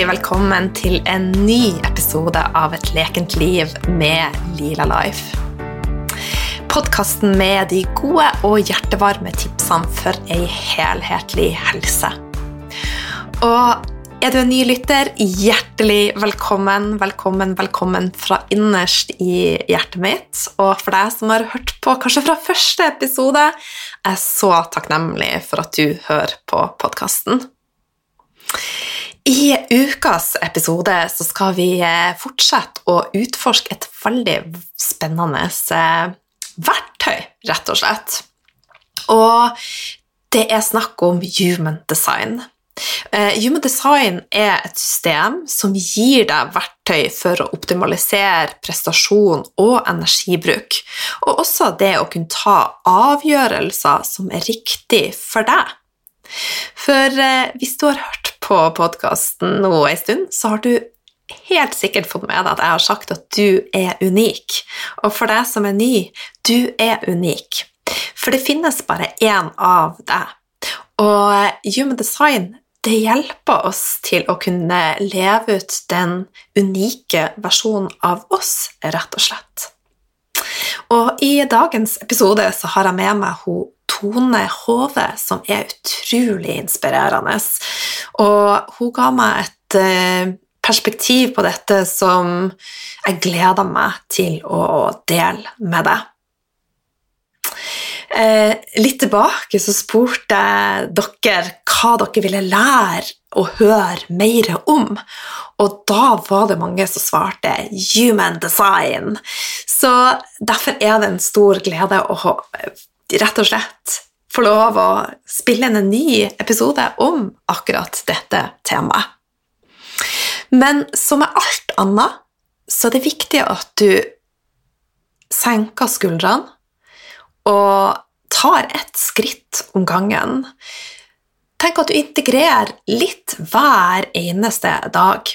Hjertelig velkommen til en ny episode av Et lekent liv med Lila Life. Podkasten med de gode og hjertevarme tipsene for ei helhetlig helse. Og er du en ny lytter, hjertelig velkommen, velkommen, velkommen fra innerst i hjertet mitt. Og for deg som har hørt på kanskje fra første episode, er jeg så takknemlig for at du hører på podkasten. I ukas episode så skal vi eh, fortsette å utforske et veldig spennende eh, verktøy, rett og slett. Og det er snakk om human design. Uh, human design er et system som gir deg verktøy for å optimalisere prestasjon og energibruk, og også det å kunne ta avgjørelser som er riktig for deg. For uh, hvis du har hørt på podkasten nå en stund, så har du helt sikkert fått med deg at jeg har sagt at du er unik. Og for deg som er ny, du er unik. For det finnes bare én av deg. Og human design det hjelper oss til å kunne leve ut den unike versjonen av oss, rett og slett. Og i dagens episode så har jeg med meg hun Tone Hove, som er utrolig inspirerende. Og hun ga meg et eh, perspektiv på dette som jeg gleder meg til å dele med deg. Eh, litt tilbake så spurte jeg dere hva dere ville lære og høre mer om. Og da var det mange som svarte 'human design'. Så derfor er det en stor glede å rett og slett få lov å spille inn en ny episode om akkurat dette temaet. Men som med alt annet så er det viktig at du senker skuldrene og tar ett skritt om gangen. Tenk at du integrerer litt hver eneste dag.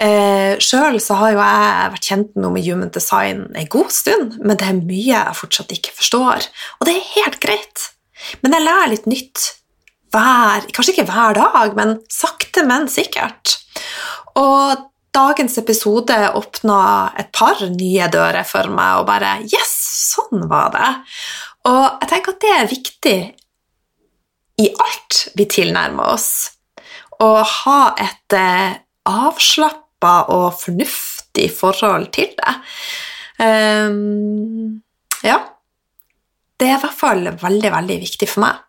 Eh, Sjøl har jo jeg vært kjent med human design en god stund, men det er mye jeg fortsatt ikke forstår. Og det er helt greit. Men jeg lærer litt nytt hver Kanskje ikke hver dag, men sakte, men sikkert. Og dagens episode åpna et par nye dører for meg, og bare Yes, sånn var det. Og jeg tenker at det er viktig i alt vi tilnærmer oss. Å ha et eh, avslappa og fornuftig forhold til det. Um, ja. Det er i hvert fall veldig, veldig viktig for meg.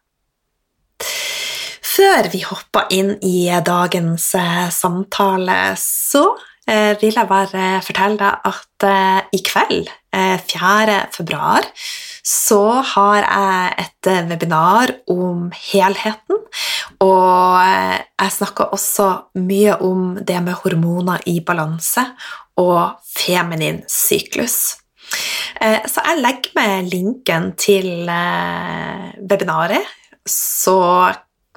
Før vi hopper inn i dagens eh, samtale, så eh, vil jeg bare fortelle deg at eh, i kveld, 4. februar, så har jeg et webinar om helheten. Og jeg snakker også mye om det med hormoner i balanse og feminin syklus. Så jeg legger med linken til webinaret, så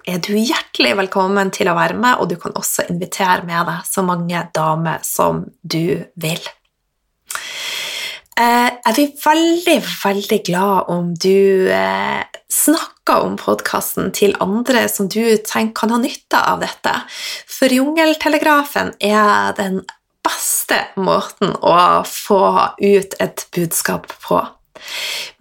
er du hjertelig velkommen til å være med, og du kan også invitere med deg så mange damer som du vil. Eh, jeg blir veldig, veldig glad om du eh, snakker om podkasten til andre som du tenker kan ha nytte av dette. For Jungeltelegrafen er den beste måten å få ut et budskap på.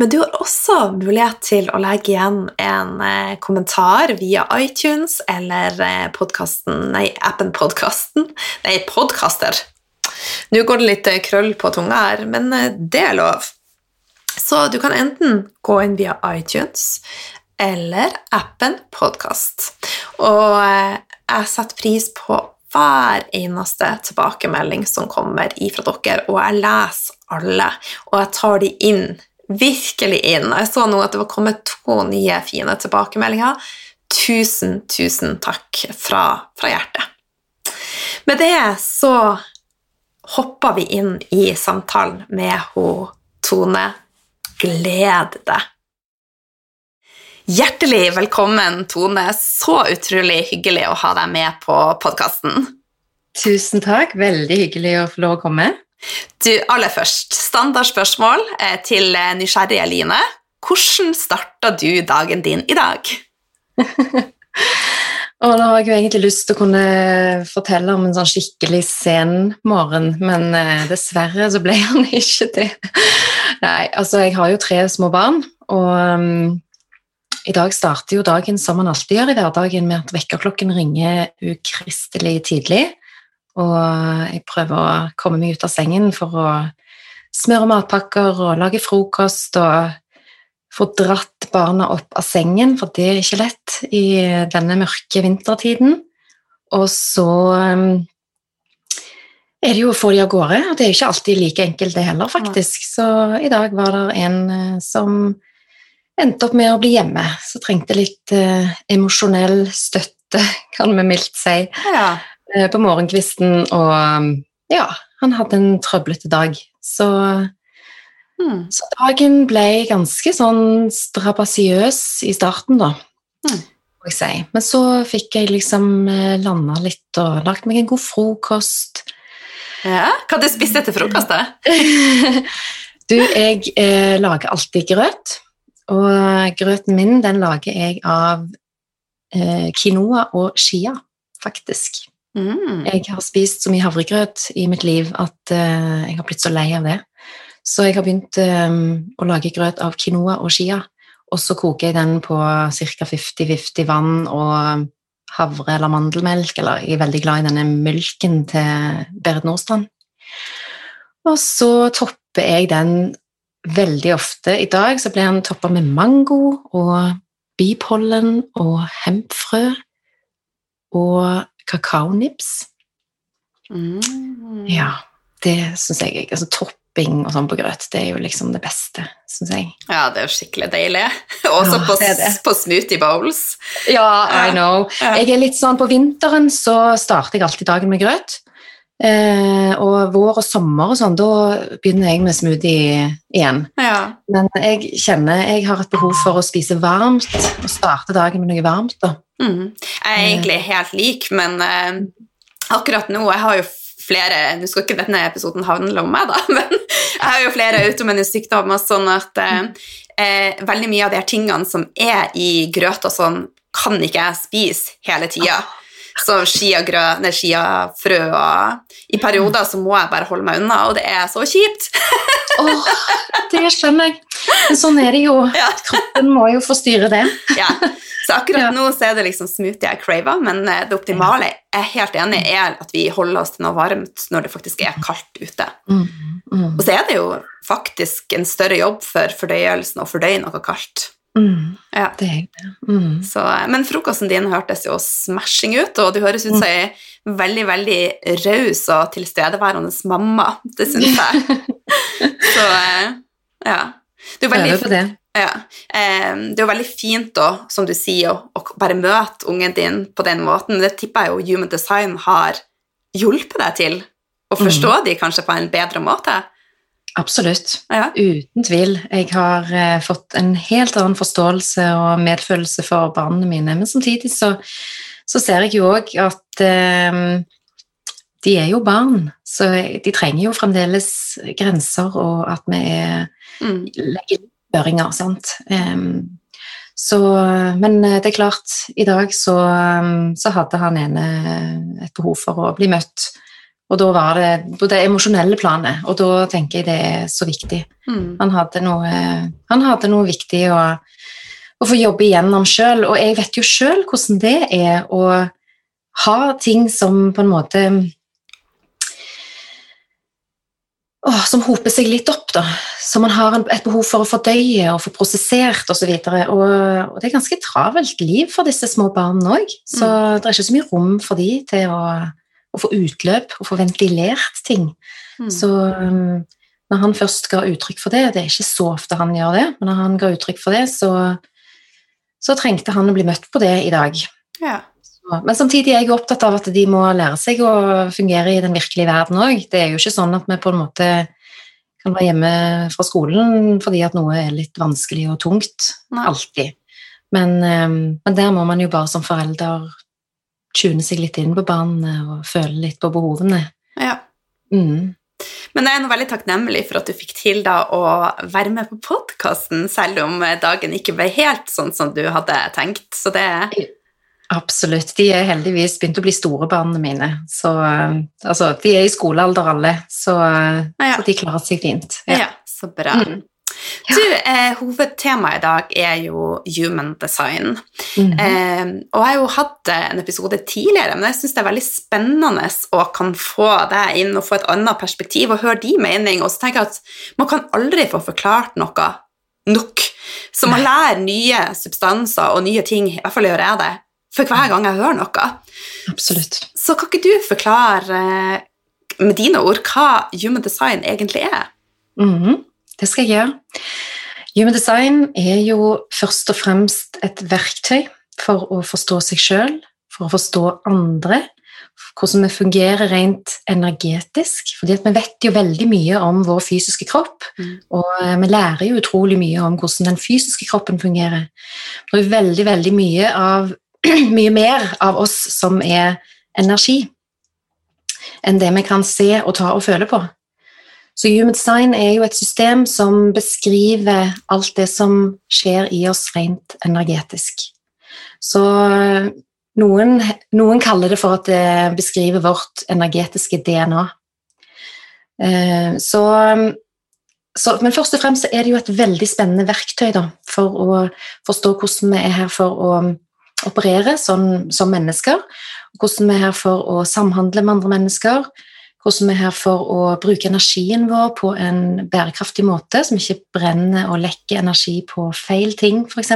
Men du har også mulighet til å legge igjen en eh, kommentar via iTunes eller podkasten nei, appen Podkasten Nei, podkaster. Nå går det litt eh, krøll på tunga her, men det er lov. Så du kan enten gå inn via iTunes eller appen Podkast. Og jeg setter pris på hver eneste tilbakemelding som kommer ifra dere, og jeg leser alle, og jeg tar de inn virkelig inn. Jeg så nå at det var kommet to nye fine tilbakemeldinger. Tusen, tusen takk fra, fra hjertet. Med det så hopper vi inn i samtalen med ho Tone. Gled deg! Hjertelig velkommen, Tone. Så utrolig hyggelig å ha deg med på podkasten. Tusen takk. Veldig hyggelig å få lov å komme. Du, aller først, standardspørsmål eh, til eh, nysgjerrige Line. Hvordan starta du dagen din i dag? Og da har jeg jo egentlig lyst til å kunne fortelle om en sånn skikkelig sen morgen, men eh, dessverre så ble han ikke det. Nei, altså jeg har jo tre små barn, og um, i dag starter jo dagen som man alltid gjør i hverdagen, med at vekkerklokken ringer ukristelig tidlig. Og jeg prøver å komme meg ut av sengen for å smøre matpakker og lage frokost og få dratt barna opp av sengen, for det er ikke lett i denne mørke vintertiden. Og så um, er det jo å få de av gårde, og det er jo ikke alltid like enkelt det heller, faktisk. Så i dag var det en uh, som endte opp med å bli hjemme, så trengte litt eh, emosjonell støtte, kan vi mildt si, Ja. Uh, på morgenkvisten, og um, ja, han hadde en trøblete dag. Så Mm. så dagen ble ganske sånn strabasiøs i starten, da, Mm. må jeg si. Men så fikk jeg liksom landa litt og lagt meg en god frokost. ja. Hva hadde du spist etter frokost, da? du, jeg eh, lager alltid grøt, og grøten min den lager jeg av eh, quinoa og chia, faktisk. Mm. Jeg har spist så mye havregrøt i mitt liv at uh, jeg har blitt så lei av det. Så jeg har begynt um, å lage grøt av quinoa og chia, og så koker jeg den på ca. 50-50 vann og havre- eller mandelmelk, eller jeg er veldig glad i denne melken til Berit Nordstrand. Og så topper jeg den veldig ofte. I dag så ble den toppa med mango og bipollen og hempfrø og kakaonips. Mm. Ja, det syns jeg altså, Topping og sånn på grøt, det er jo liksom det beste, syns jeg. Ja, det er jo skikkelig deilig. Også Ja, på, på smoothie bowls. Ja, Ja. I know. Ja. Jeg er litt sånn På vinteren så starter jeg alltid dagen med grøt. Eh, og vår og sommer og sånn, da begynner jeg med smoothie igjen. Ja. Men jeg kjenner jeg har et behov for å spise varmt og starte dagen med noe varmt. da. Mm. Jeg er egentlig helt lik, men eh, akkurat nå Jeg har jo flere Nå skal ikke denne episoden handle om meg, da, men jeg har jo flere autoimmune sykdommer, sånn at eh, eh, veldig mye av de her tingene som er i grøt og sånn, kan ikke jeg spise hele tida. Så chiagrø- skiagrøn, chiafrø og I perioder så må jeg bare holde meg unna, og det er så kjipt. Åh, det skjønner jeg. Men sånn er det jo. Ja. Kroppen må jo få styre det. Ja. Så akkurat Ja. nå så er det liksom smoothie jeg craver, men eh, det optimale jeg er helt enig er at vi holder oss til noe varmt når det faktisk er kaldt ute. Mm, mm, Og så er det jo faktisk en større jobb for fordøyelsen å fordøye noe kaldt. Mm, Ja. det er det. Mm. Så, eh, men frokosten din hørtes jo smashing ut, og du høres ut som ei veldig, veldig raus og tilstedeværende mamma. Det syns jeg. Så eh, ja. Det er veldig på det. Ja. Eh, det er jo veldig fint da, som du sier, å, bare møte ungen din på den måten. Det tipper jeg jo Human Design har hjulpet deg til å forstå de kanskje på en bedre måte. Absolutt. Ja. Uten tvil. Jeg har eh, fått en helt annen forståelse og medfølelse for barna mine, men samtidig så, så ser jeg jo òg at eh, de er jo barn, så de trenger jo fremdeles grenser, og at vi er, Mm. legger føringer, sant. Um, så, men eh, det er klart, i dag så, så hadde han ene et behov for å bli møtt, og da var det på det emosjonelle planet, og da tenker jeg det er så viktig. Mm. Han hadde noe, han hadde noe viktig å, å få jobbe igjennom sjøl, og jeg vet jo sjøl hvordan det er å ha ting som på en måte å, Som hoper seg litt opp, da. Som man har et behov for å fordøye og få prosessert osv. Og, så og, og det er ganske travelt liv for disse små barna òg, så det er ikke så mye rom for de til å, å få utløp og få ventilert ting. Mm. Så um, når han først ga uttrykk for det, det er ikke så ofte han gjør det, men når han ga uttrykk for det, så, så trengte han å bli møtt på det i dag. Ja. Så, men samtidig er jeg opptatt av at de må lære seg å fungere i den virkelige verden òg. Det er jo ikke sånn at vi på en måte kan være hjemme fra skolen fordi at noe er litt vanskelig og tungt. Alltid. Men, um, men der må man jo bare som forelder tune seg litt inn på barnet og føle litt på behovene. ja. Mm. Men jeg er nå veldig takknemlig for at du fikk til da å være med på podkasten, selv om dagen ikke ble helt sånn som du hadde tenkt. Så det Absolutt. De er heldigvis begynt å bli store, barna mine. Så, eh, altså, de er i skolealder alle, så, eh, Ja. så de klarer seg fint. Ja, så bra. Mm. Ja. Du, eh, hovedtemaet i dag er jo human design. Mhm. Eh, og jeg har jo hatt eh, en episode tidligere, men jeg syns det er veldig spennende å kan få deg inn og få et annet perspektiv og høre din mening. Og så tenker jeg at man kan aldri få forklart noe nok. Så man lærer nye substanser og nye ting, i hvert fall gjør jeg det, for hver gang jeg hører noe. Absolutt. Så kan ikke du forklare eh, med dine ord hva human design egentlig er? Mhm. Det skal jeg gjøre. Human design er jo først og fremst et verktøy for å forstå seg sjøl, for å forstå andre, hvordan vi fungerer rent energetisk. fordi at vi vet jo veldig mye om vår fysiske kropp, Mm. og eh, vi lærer jo utrolig mye om hvordan den fysiske kroppen fungerer. Det er veldig, veldig mye, av, mye mer av oss som er energi, enn det vi kan se og ta og føle på. Så Human Design er jo et system som beskriver alt det som skjer i oss rent energetisk. Så noen, noen kaller det for at det beskriver vårt energetiske DNA. Eh, Så, så, men først og fremst er det jo et veldig spennende verktøy da, for å forstå hvordan vi er her for å operere sånn, som mennesker, hvordan vi er her for å samhandle med andre mennesker, hvordan vi er her for å bruke energien vår på en bærekraftig måte, som ikke brenner og lekker energi på feil ting, f.eks.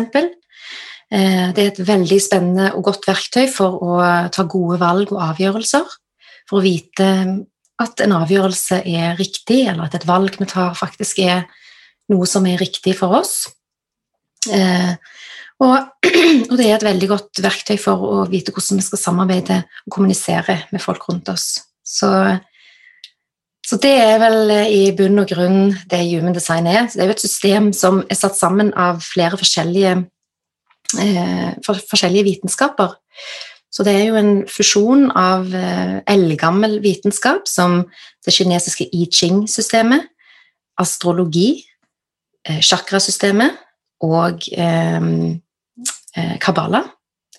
Det er et veldig spennende og godt verktøy for å ta gode valg og avgjørelser, for å vite at en avgjørelse er riktig, eller at et valg vi tar, faktisk er noe som er riktig for oss. Eh, og det er et veldig godt verktøy for å vite hvordan vi skal samarbeide og kommunisere med folk rundt oss. Så, så det er vel i bunn og grunn det human design er. Det er jo et system som er satt sammen av flere forskjellige, eh, for, forskjellige vitenskaper. Så det er jo en fusjon av eh, eldgammel vitenskap, som det kinesiske I Ching-systemet, astrologi, eh, chakrasystemet og eh, eh, kabbala,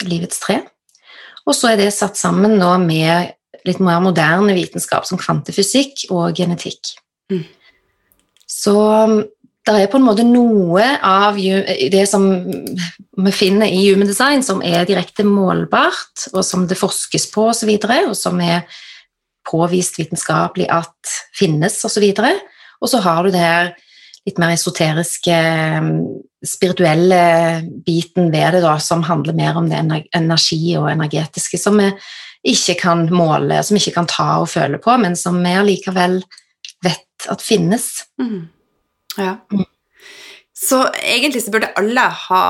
livets tre. Og så er det satt sammen nå med litt mer moderne vitenskap som kvantefysikk og genetikk. Mm. Så det er på en måte noe av det som vi finner i human design som er direkte målbart, og som det forskes på osv., og, og som er påvist vitenskapelig at finnes osv. Og, så og så har du det her litt mer esoteriske, spirituelle biten ved det, da, som handler mer om det energi og energetiske, som vi ikke kan måle, som ikke kan ta og føle på, men som vi allikevel vet at finnes. Mm. Ja. Mm. Så egentlig så burde alle ha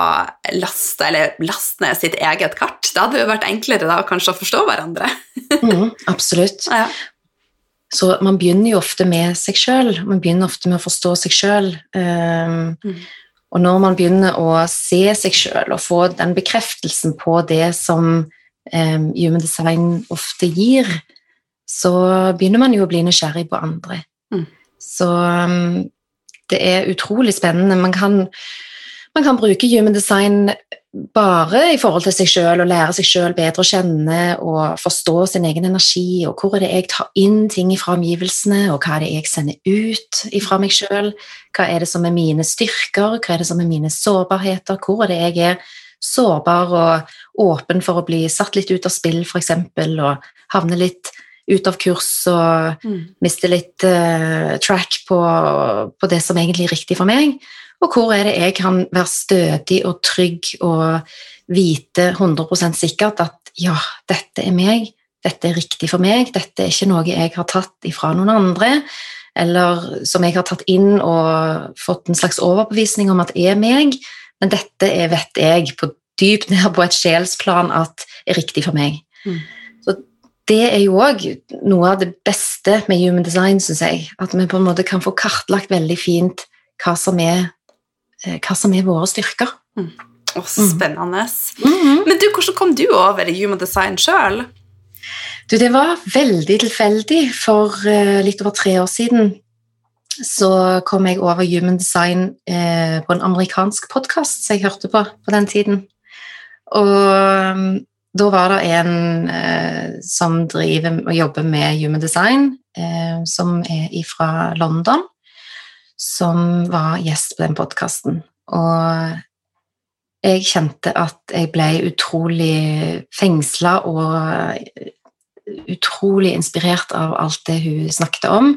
lasta eller last ned sitt eget kart. Det hadde jo vært enklere da kanskje å forstå hverandre. Mm, absolutt. Ja. Så man begynner jo ofte med seg sjøl. Man begynner ofte med å forstå seg sjøl. Um, Mm. og når man begynner å se seg sjøl og få den bekreftelsen på det som um, human design ofte gir, så begynner man jo å bli nysgjerrig på andre. Mm. Så um, det er utrolig spennende. Man kan, man kan bruke human design bare i forhold til seg sjøl og lære seg sjøl bedre å kjenne og forstå sin egen energi, og hvor er det jeg tar inn ting fra omgivelsene, og hva er det jeg sender ut fra meg sjøl, hva er det som er mine styrker, hva er det som er mine sårbarheter, hvor er det jeg er sårbar og åpen for å bli satt litt ut av spill, f.eks., og havne litt ut av kurs og Mm. miste litt uh, track på, på det som egentlig er riktig for meg, og hvor er det jeg kan være stødig og trygg og vite 100% sikkert at ja, dette er meg, dette er riktig for meg, dette er ikke noe jeg har tatt ifra noen andre, eller som jeg har tatt inn og fått en slags overbevisning om at er meg, men dette er, vet jeg på dypt ned på et sjelsplan at er riktig for meg. Mm. Så det er jo òg noe av det beste med human design, syns jeg. At vi på en måte kan få kartlagt veldig fint hva som er, eh, hva som er våre styrker. Å, spennende. Mhm. Men du, hvordan kom du over i human design sjøl? Du, det var veldig tilfeldig. For eh, litt over tre år siden så kom jeg over human design eh, på en amerikansk podkast som jeg hørte på på den tiden. Og um, da var det en eh, som driver og jobber med human design, eh, som er fra London, som var gjest på den podkasten. Og jeg kjente at jeg ble utrolig fengsla og utrolig inspirert av alt det hun snakket om.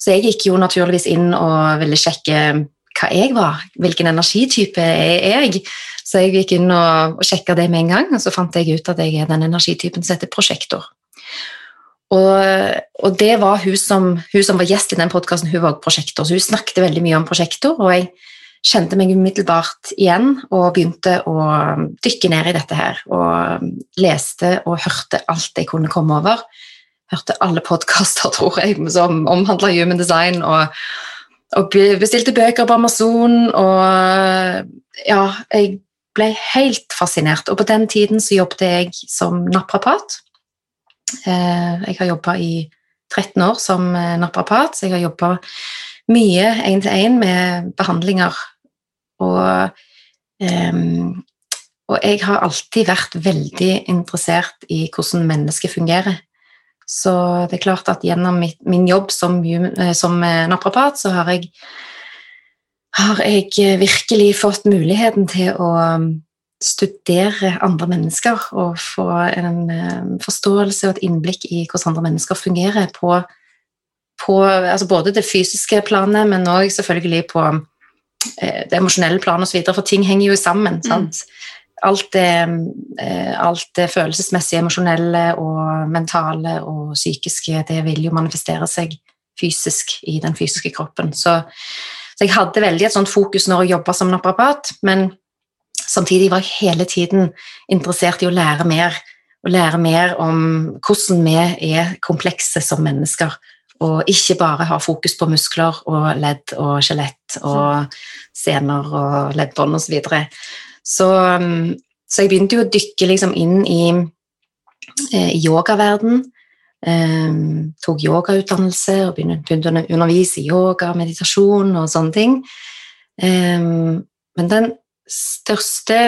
Så jeg gikk jo naturligvis inn og ville sjekke hva jeg var, hvilken energitype er jeg. Så jeg gikk inn og, og sjekka det med en gang, og så fant jeg ut at jeg er den energitypen som heter prosjektor. Og, og, det var hun som, hun som var gjest i den podkasten, hun var prosjektor, så hun snakket veldig mye om prosjektor. og jeg kjente meg umiddelbart igjen og begynte å dykke ned i dette her. Og leste og hørte alt jeg kunne komme over. Hørte alle podkaster, tror jeg, som omhandla human design. Og, og, bestilte bøker på Amazon. Og ja, jeg ble helt fascinert. Og på den tiden så jobbet jeg som naprapat. Eh, jeg har jobba i 13 år som naprapat, så jeg har jobba mye én-til-én med behandlinger. Og, um, og, jeg har alltid vært veldig interessert i hvordan mennesket fungerer. Så det er klart at gjennom mitt, min jobb som, eh, som naprapat, så har jeg, har jeg virkelig fått muligheten til å studere andre mennesker og få en forståelse og et innblikk i hvordan andre mennesker fungerer på på altså både det fysiske planet, men òg selvfølgelig på eh, det emosjonelle planet osv., for ting henger jo sammen. Mm. Alt, det, eh, alt, det, følelsesmessige, emosjonelle og mentale og psykiske, det vil jo manifestere seg fysisk i den fysiske kroppen. Så, så jeg hadde veldig et sånt fokus når jeg jobba som naprapat, men samtidig var jeg hele tiden interessert i å lære mer. Å lære mer om hvordan vi er komplekse som mennesker og ikke bare ha fokus på muskler og ledd og skjelett og sener og leddbånd osv. Så, så um, jeg begynte jo å dykke liksom inn i i yogaverden. Um, tok yogautdannelse og begynte å undervise i yoga, meditasjon og sånne ting. Um, men den største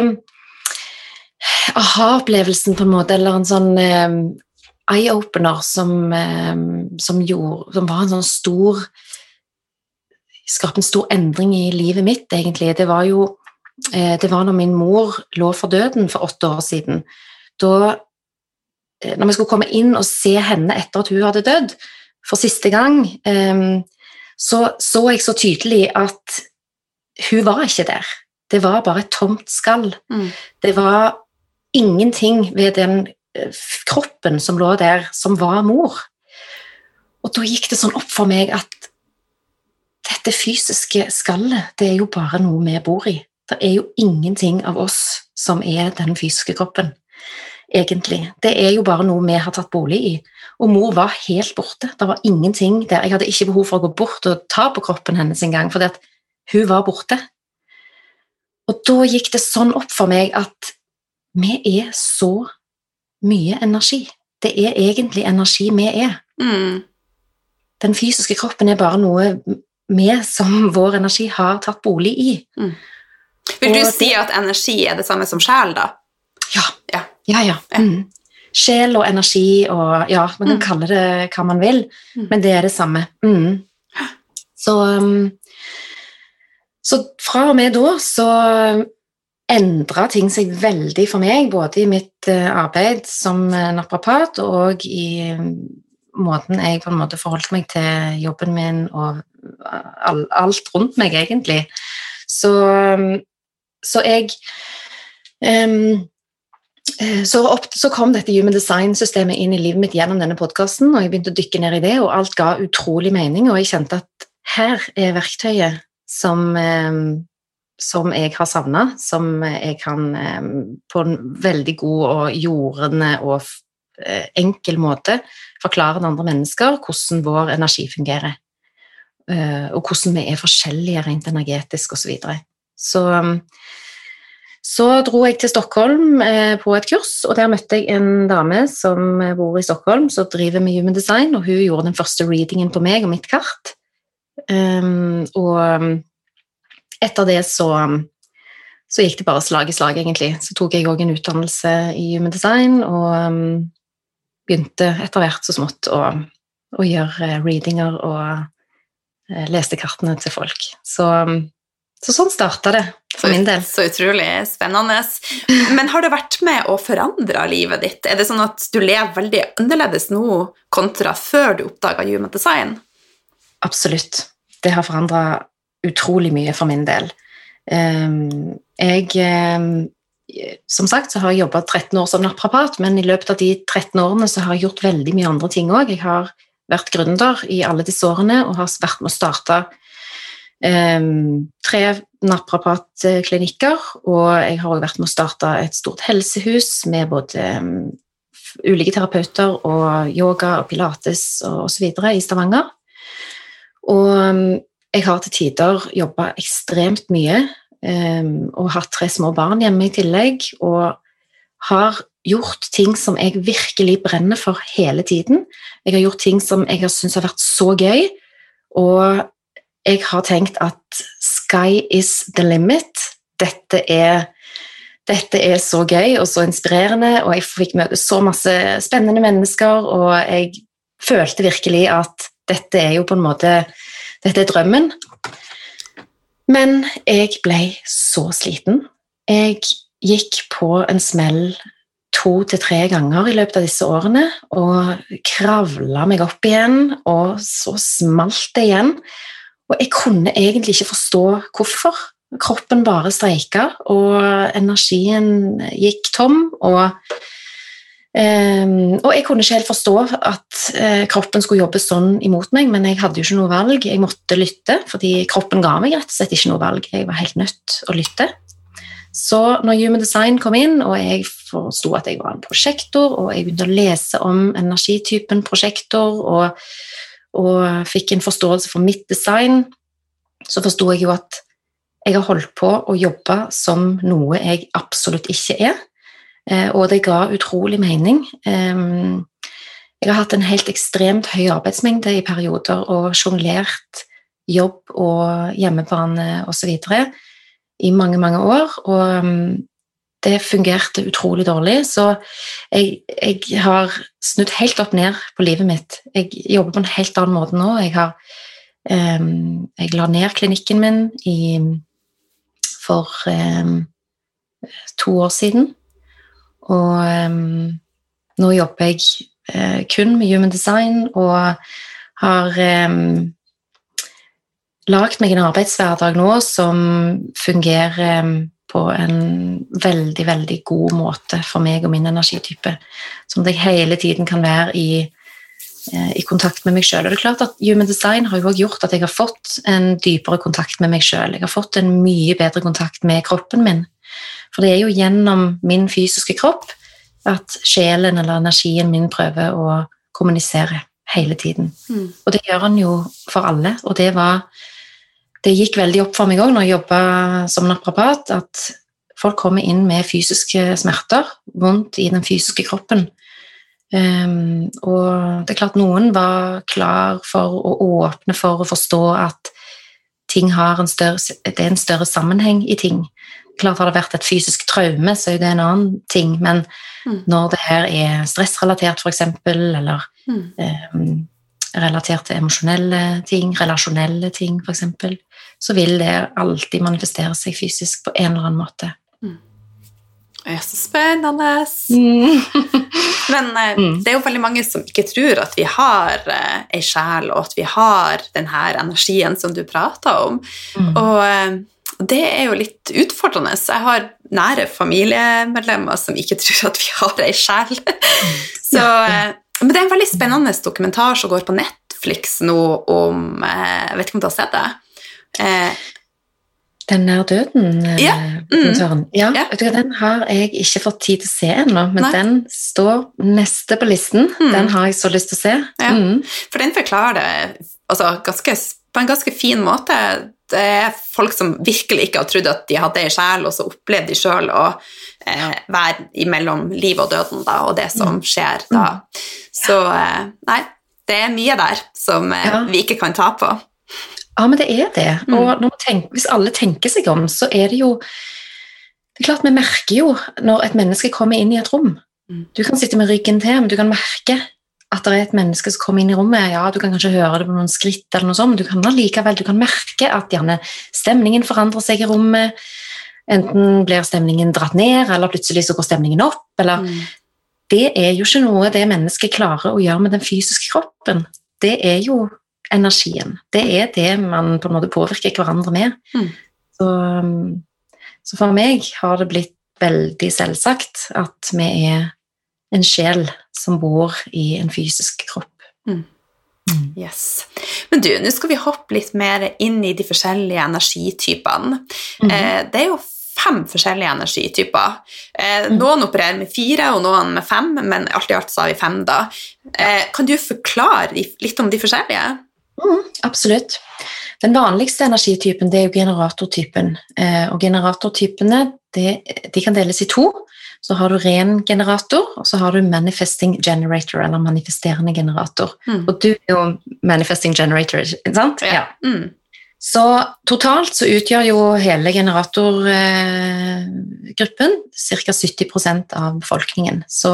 aha-opplevelsen, på en måte, eller en sånn um, eye-opener som, eh, som, som, var en sånn stor Skapte en stor endring i livet mitt, egentlig. Det var jo eh, det var når min mor lå for døden for åtte år siden. Da eh, Når vi skulle komme inn og se henne etter at hun hadde dødd for siste gang, så så jeg så tydelig at hun var ikke der. Det var bare et tomt skall. Mm. Det var ingenting ved den kroppen som lå der, som var mor. Og da gikk det sånn opp for meg at dette fysiske skallet, det er jo bare noe vi bor i. Det er jo ingenting av oss som er den fysiske kroppen, egentlig. Det er jo bare noe vi har tatt bolig i. Og mor var helt borte. Det var ingenting der. Jeg hadde ikke behov for å gå bort og ta på kroppen hennes engang, fordi at hun var borte. Og da gikk det sånn opp for meg at vi er så mye energi. Det er egentlig energi vi er. Mm. Den fysiske kroppen er bare noe vi som vår energi har tatt bolig i. Mm. Vil du si at energi er det samme som sjel, da? Ja. Ja, ja. ja. Mm. Sjel og energi og Ja, man kan mm. kalle det hva man vil, mm. men det er det samme. Mm. Så, um, så fra og med da så endra ting seg veldig for meg, både i mitt eh, arbeid som eh, naprapat og i mm, måten jeg på en måte forholdt meg til jobben min og alt rundt meg, egentlig. Så, så jeg um, så, opp, så, kom dette Human Design-systemet inn i livet mitt gjennom denne podkasten, og jeg begynte å dykke ned i det, og alt ga utrolig mening, og jeg kjente at her er verktøyet som, um, som jeg har savna, som jeg kan eh, på en veldig god og jordende og eh, enkel måte forklare til andre mennesker hvordan vår energi fungerer. Eh, og hvordan vi er forskjellige rent energetisk osv. Så, videre. Så så dro jeg til Stockholm på et kurs, og der møtte jeg en dame som bor i Stockholm, som driver med human design, og hun gjorde den første readingen på meg og mitt kart. Um, og etter det så, så gikk det bare slag i slag, egentlig. Så tok jeg òg en utdannelse i human design, og um, begynte etter hvert så smått å, å gjøre readinger og uh, leste kartene til folk. Så, um, så sånn starta det for min del. Så utrolig spennende. Men har det vært med å forandre livet ditt? Er det sånn at du lever veldig annerledes nå kontra før du oppdaga human design? Absolutt. Det har forandra utrolig mye for min del. Um, jeg um, Som sagt så har jeg jobba 13 år som naprapat, men i løpet av de 13 årene så har jeg gjort veldig mye andre ting òg. Jeg har vært gründer i alle disse årene og har vært med å starte tre naprapatklinikker, og jeg har også vært med å starte et stort helsehus med både um, ulike terapeuter og yoga og pilates og osv. i Stavanger. Og um, jeg har til tider jobba ekstremt mye og hatt tre små barn hjemme i tillegg, og har gjort ting som jeg virkelig brenner for hele tiden. Jeg har gjort ting som jeg har syntes har vært så gøy, og jeg har tenkt at sky is the limit. Dette er, dette er så gøy og så inspirerende, og jeg fikk møte så masse spennende mennesker, og jeg følte virkelig at dette er jo på en måte Dette er drømmen. Men jeg ble så sliten. Jeg gikk på en smell to til tre ganger i løpet av disse årene og kravla meg opp igjen, og så smalt det igjen. Og jeg kunne egentlig ikke forstå hvorfor. Kroppen bare streika, og energien gikk tom. Og, um, og jeg kunne ikke helt forstå at uh, kroppen skulle jobbe sånn imot meg, men jeg hadde jo ikke noe valg. Jeg måtte lytte, fordi kroppen ga meg rett og slett ikke noe valg. Jeg var helt nødt å lytte. Så når Human Design kom inn, og jeg forsto at jeg var en prosjektor, og jeg begynte å lese om energitypen prosjektor, og og fikk en forståelse for mitt design, så forsto jeg jo at jeg har holdt på å jobbe som noe jeg absolutt ikke er, eh, og det ga utrolig mening. Jeg har hatt en helt ekstremt høy arbeidsmengde i perioder og sjonglert jobb og hjemmebane osv. i mange, mange år, og det fungerte utrolig dårlig, så jeg, jeg, har snudd helt opp ned på livet mitt. Jeg jobber på en helt annen måte nå. Jeg, har, um, jeg la ned klinikken min i, for um, to år siden, og um, nå jobber jeg uh, kun med human design og har um, lagd meg en arbeidshverdag nå som fungerer på en veldig, veldig god måte for meg og min energitype. Sånn at jeg hele tiden kan være i, eh, i kontakt med meg sjøl. Det er klart at Human Design har jo også gjort at jeg har fått en dypere kontakt med meg sjøl. Jeg har fått en mye bedre kontakt med kroppen min. For det er jo gjennom min fysiske kropp at sjelen eller energien min prøver å kommunisere hele tiden. Mm. Og det gjør han jo for alle, og det var det gikk veldig opp for meg òg når jeg jobba som naprapat, at folk kommer inn med fysiske smerter, vondt i den fysiske kroppen. Um, og det er klart noen var klar for å åpne for å forstå at ting har en større, det er en større sammenheng i ting. Klart Har det vært et fysisk traume, så er det en annen ting, men mm. når det her er stressrelatert, f.eks., eller mm. um, relatert til emosjonelle ting, relasjonelle ting, f.eks., så vil det alltid manifestere seg fysisk på en eller annen måte. Mm. Det er så spennende! Mm. Men eh, mm. det er jo veldig mange som ikke tror at vi har eh, ei sjel, og at vi har denne energien som du prater om. Mm. Og eh, det er jo litt utfordrende. Jeg har nære familiemedlemmer som ikke tror at vi har ei sjel. Mm. Så, ja. Men det er en veldig spennende dokumentar som går på Netflix nå om Jeg vet ikke om du har sett det? Eh, den nær døden-dokumentaren. Ja. Mm. ja, ja. Du, den har jeg ikke fått tid til å se ennå, men Nei. den står neste på listen. Mm. Den har jeg så lyst til å se. Ja. Mm. For den forklarer det altså, ganske, på en ganske fin måte. Det er folk som virkelig ikke har trodd at de hadde ei sjel, og så opplevde de sjøl å eh, være imellom liv og døden da, og det som mm. skjer da. Mm. Så eh, nei, det er mye der som eh, vi ikke kan ta på. Ja, men det er det. Mm. Og tenker, hvis alle tenker seg om, så er det jo Det er klart Vi merker jo når et menneske kommer inn i et rom. Mm. Du kan sitte med ryggen til, men du kan merke at det er et menneske som kommer inn i rommet. Ja, Du kan kanskje høre det på noen skritt, eller noe sånt, men du kan du kan merke at gjerne stemningen forandrer seg i rommet. Enten blir stemningen dratt ned, eller plutselig så går stemningen opp. eller Mm. Det er jo ikke noe det mennesket klarer å gjøre med den fysiske kroppen. Det er jo energien. Det er det man på en måte påvirker hverandre med. Mm. Så, um, så for meg har det blitt veldig selvsagt at vi er en sjel som bor i en fysisk kropp. Mm. Yes. Men du, nå skal vi hoppe litt mer inn i de forskjellige energitypene. Mhm. Eh, det er jo fem forskjellige energityper. Eh, Mm. noen opererer med fire, og noen med fem, men alt i alt så har vi fem, da. Eh, kan du forklare litt om de forskjellige? Mm, absolutt. Den vanligste energitypen det er jo generatortypen. Eh, og generatortypene det, de kan deles i to. Så har du ren generator, og så har du manifesting generator, eller manifesterende generator. Mm. Og du er jo manifesting generator, ikke sant? Ja. Mm. Så totalt så utgjør jo hele generatorgruppen ca. 70% av befolkningen. Så,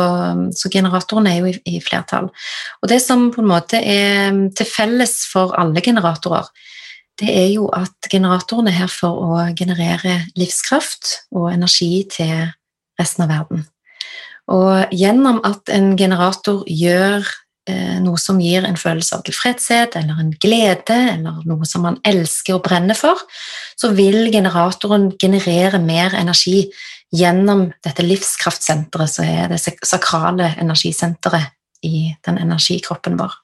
så generatoren er jo i, i flertall. Og det som på en måte er til felles for alle generatorer, det er jo at generatoren er her for å generere livskraft og energi til resten av verden. Og gjennom at en generator gjør eh, noe som gir en følelse av tilfredshet eller en glede, eller noe som man elsker og brenner for, så vil generatoren generere mer energi gjennom dette livskraftsenteret, som er det sakrale energisenteret i den energikroppen vår.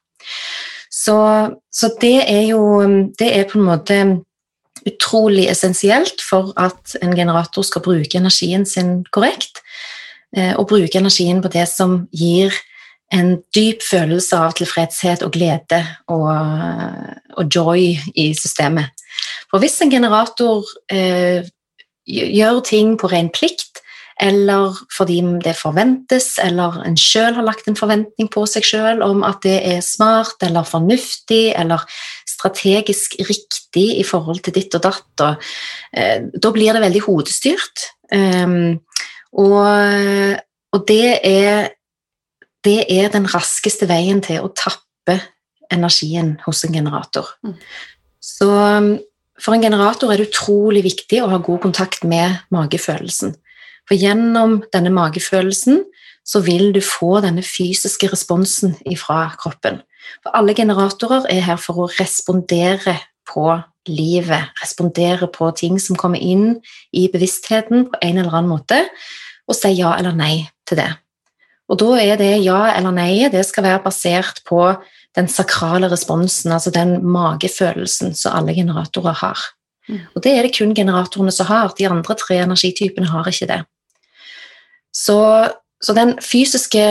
Så, så det er jo Det er på en måte utrolig essensielt for at en generator skal bruke energien sin korrekt, eh, og bruke energien på det som gir en dyp følelse av tilfredshet og glede og, og joy i systemet. For hvis en generator eh, gjør ting på ren plikt, eller fordi det forventes, eller en sjøl har lagt en forventning på seg sjøl om at det er smart eller fornuftig eller strategisk riktig i forhold til ditt og datt, eh, da blir det veldig hodestyrt. Um, og, og det er det er den raskeste veien til å tappe energien hos en generator. Mm. Så um, for en generator er det utrolig viktig å ha god kontakt med magefølelsen. For gjennom denne magefølelsen så vil du få denne fysiske responsen fra kroppen. For alle generatorer er her for å respondere på livet, respondere på ting som kommer inn i bevisstheten på en eller annen måte, og si ja eller nei til det. Og da er det ja eller nei, det skal være basert på den sakrale responsen, altså den magefølelsen som alle generatorer har. Mm. Og det er det kun generatorene som har, de andre tre energitypene har ikke det. Så, så den fysiske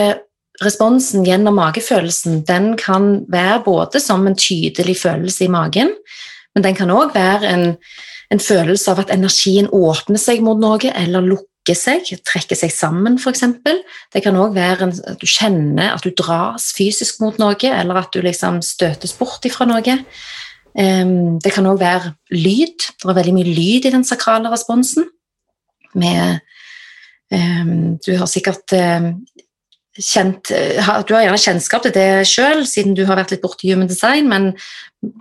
responsen gjennom magefølelsen, den kan være både som en tydelig følelse i magen, men den kan òg være en, en følelse av at energien åpner seg mot noe, eller lukker seg, trekker seg sammen, f.eks. Det kan òg være at du kjenner at du dras fysisk mot noe, eller at du liksom støtes bort ifra noe. Um, det kan òg være lyd. Det er veldig mye lyd i den sakrale responsen. Med, um, du har sikkert um, kjent Du har gjerne kjennskap til det sjøl, siden du har vært litt borti human design, men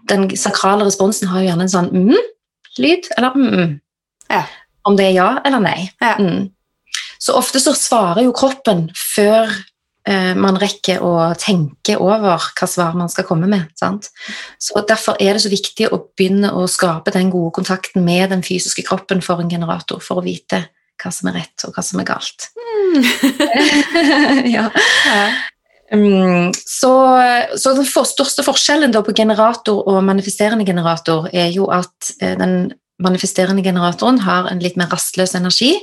den sakrale responsen har jo gjerne en sånn mm-lyd, eller mm, Ja. Om det er ja eller nei. Ja. Mm. Så ofte så svarer jo kroppen før eh, man rekker å tenke over hva svar man skal komme med. Sant? Så Derfor er det så viktig å begynne å skape den gode kontakten med den fysiske kroppen for en generator, for å vite hva som er rett, og hva som er galt. ja. Ja. Um, så, så den for, største forskjellen da på generator og manifesterende generator er jo at eh, den manifesterende generatoren har en litt mer rastløs energi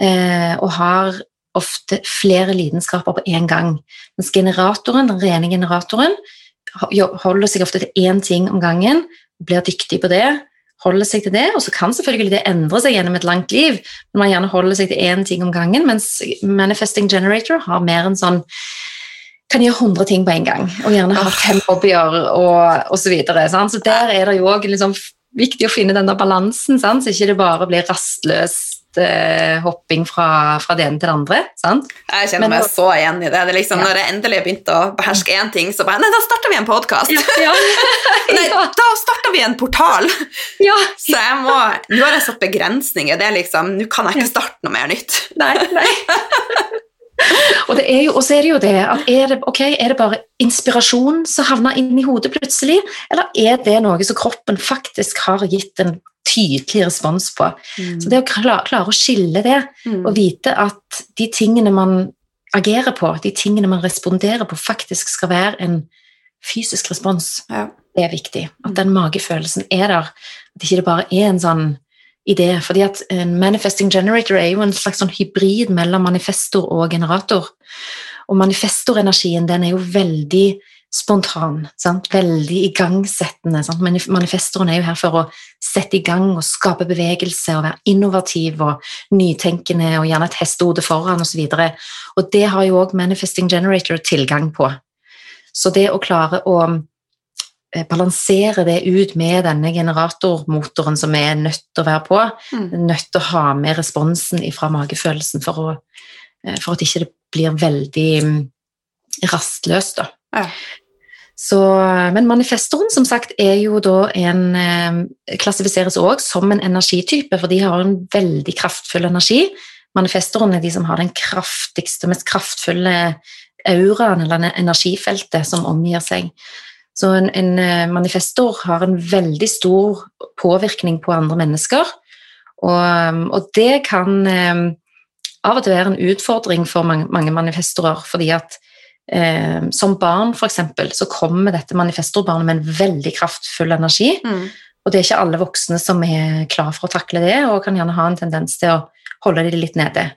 eh, og har ofte flere lidenskaper på én gang. Mens generatoren, den rene generatoren holder seg ofte til én ting om gangen, blir dyktig på det, holder seg til det, og så kan selvfølgelig det endre seg gjennom et langt liv, men man gjerne holder seg til én ting om gangen, mens manifesting generator har mer en sånn kan gjøre 100 ting på en gang, og gjerne ha fem hobbyer og, osv. så videre. Så der er det jo også liksom viktig å finne den der balansen, sant? så ikke det bare blir rastløst eh, hopping fra, fra, det ene til det andre. sant? Jeg kjenner meg så igjen i det. det liksom, ja. Når jeg endelig begynte å beherske én ting, så bare Nei, da starter vi en podkast! Ja, ja. nei, da starter vi en portal! så jeg må Nå har jeg satt begrensninger. det er liksom, Nå kan jeg ikke starte noe mer nytt. Nei, nei. Og, og, så er det jo det at er det, okay, er det bare inspirasjon som havner inn i hodet plutselig, eller er det noe som kroppen faktisk har gitt en tydelig respons på? Mm. Så det å klare, klare, å skille det, mm. og vite at de tingene man agerer på, de tingene man responderer på, faktisk skal være en fysisk respons, ja. det er viktig. At den magefølelsen er der. At ikke det bare er en sånn idé. fordi at en manifesting generator er jo en slags sånn hybrid mellom manifestor og generator. Og manifestorenergien den er jo veldig spontan, sant? veldig igangsettende. Sant? Manifestoren er jo her for å sette i gang og skape bevegelse og være innovativ og nytenkende og gjerne et hestehode foran osv. Og, så og det har jo òg manifesting generator tilgang på. Så det å klare å Eh, balansere det ut med denne generatormotoren som vi er nødt til å være på. Mm. Nødt til å ha med responsen fra magefølelsen for, å, eh, for at ikke det blir veldig mm, rastløst. Da. Ja. Så, men manifestoren som sagt er jo da en eh, Klassifiseres òg som en energitype, for de har en veldig kraftfull energi. Manifestoren er de som har den kraftigste, mest kraftfulle auraen eller energifeltet som omgir seg. Så en, en, eh, manifestor har en veldig stor påvirkning på andre mennesker. Og, um, og det kan um, av og til være en utfordring for mange, mange manifestorer, fordi at eh, som barn f.eks. så kommer dette manifestorbarnet med en veldig kraftfull energi. Mm. Og det er ikke alle voksne som er klar for å takle det, og kan gjerne ha en tendens til å holde de litt nede.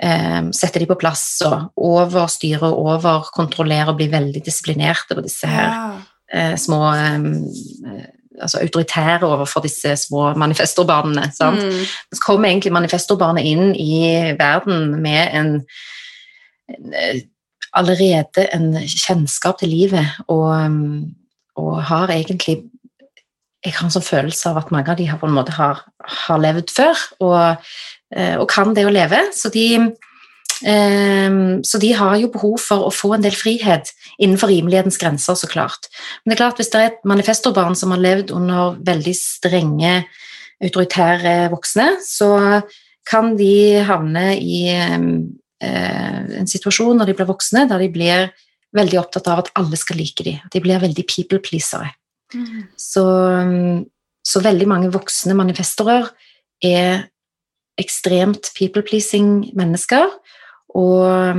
Eh, sette de på plass og overstyre og overkontrollere og bli veldig disiplinerte på disse her ja eh, små eh, altså autoritære overfor disse små manifestorbarna. Mm. Så kommer egentlig manifestorbarnet inn i verden med en, en, eh, allerede en kjennskap til livet, og, og, har egentlig Jeg har en sånn følelse av at mange av de har på en måte har, har levd før, og, eh, og kan det å leve. Så de så de har jo behov for å få en del frihet innenfor rimelighetens grenser, så klart. Men det er klart, hvis det er et manifestorbarn som har levd under veldig strenge, autoritære voksne, så kan de havne i ehm, eh, en situasjon når de blir voksne, der de blir veldig opptatt av at alle skal like dem. De blir veldig people pleasere. Mm. Så, så, veldig mange voksne manifestorer er ekstremt people pleasing mennesker og,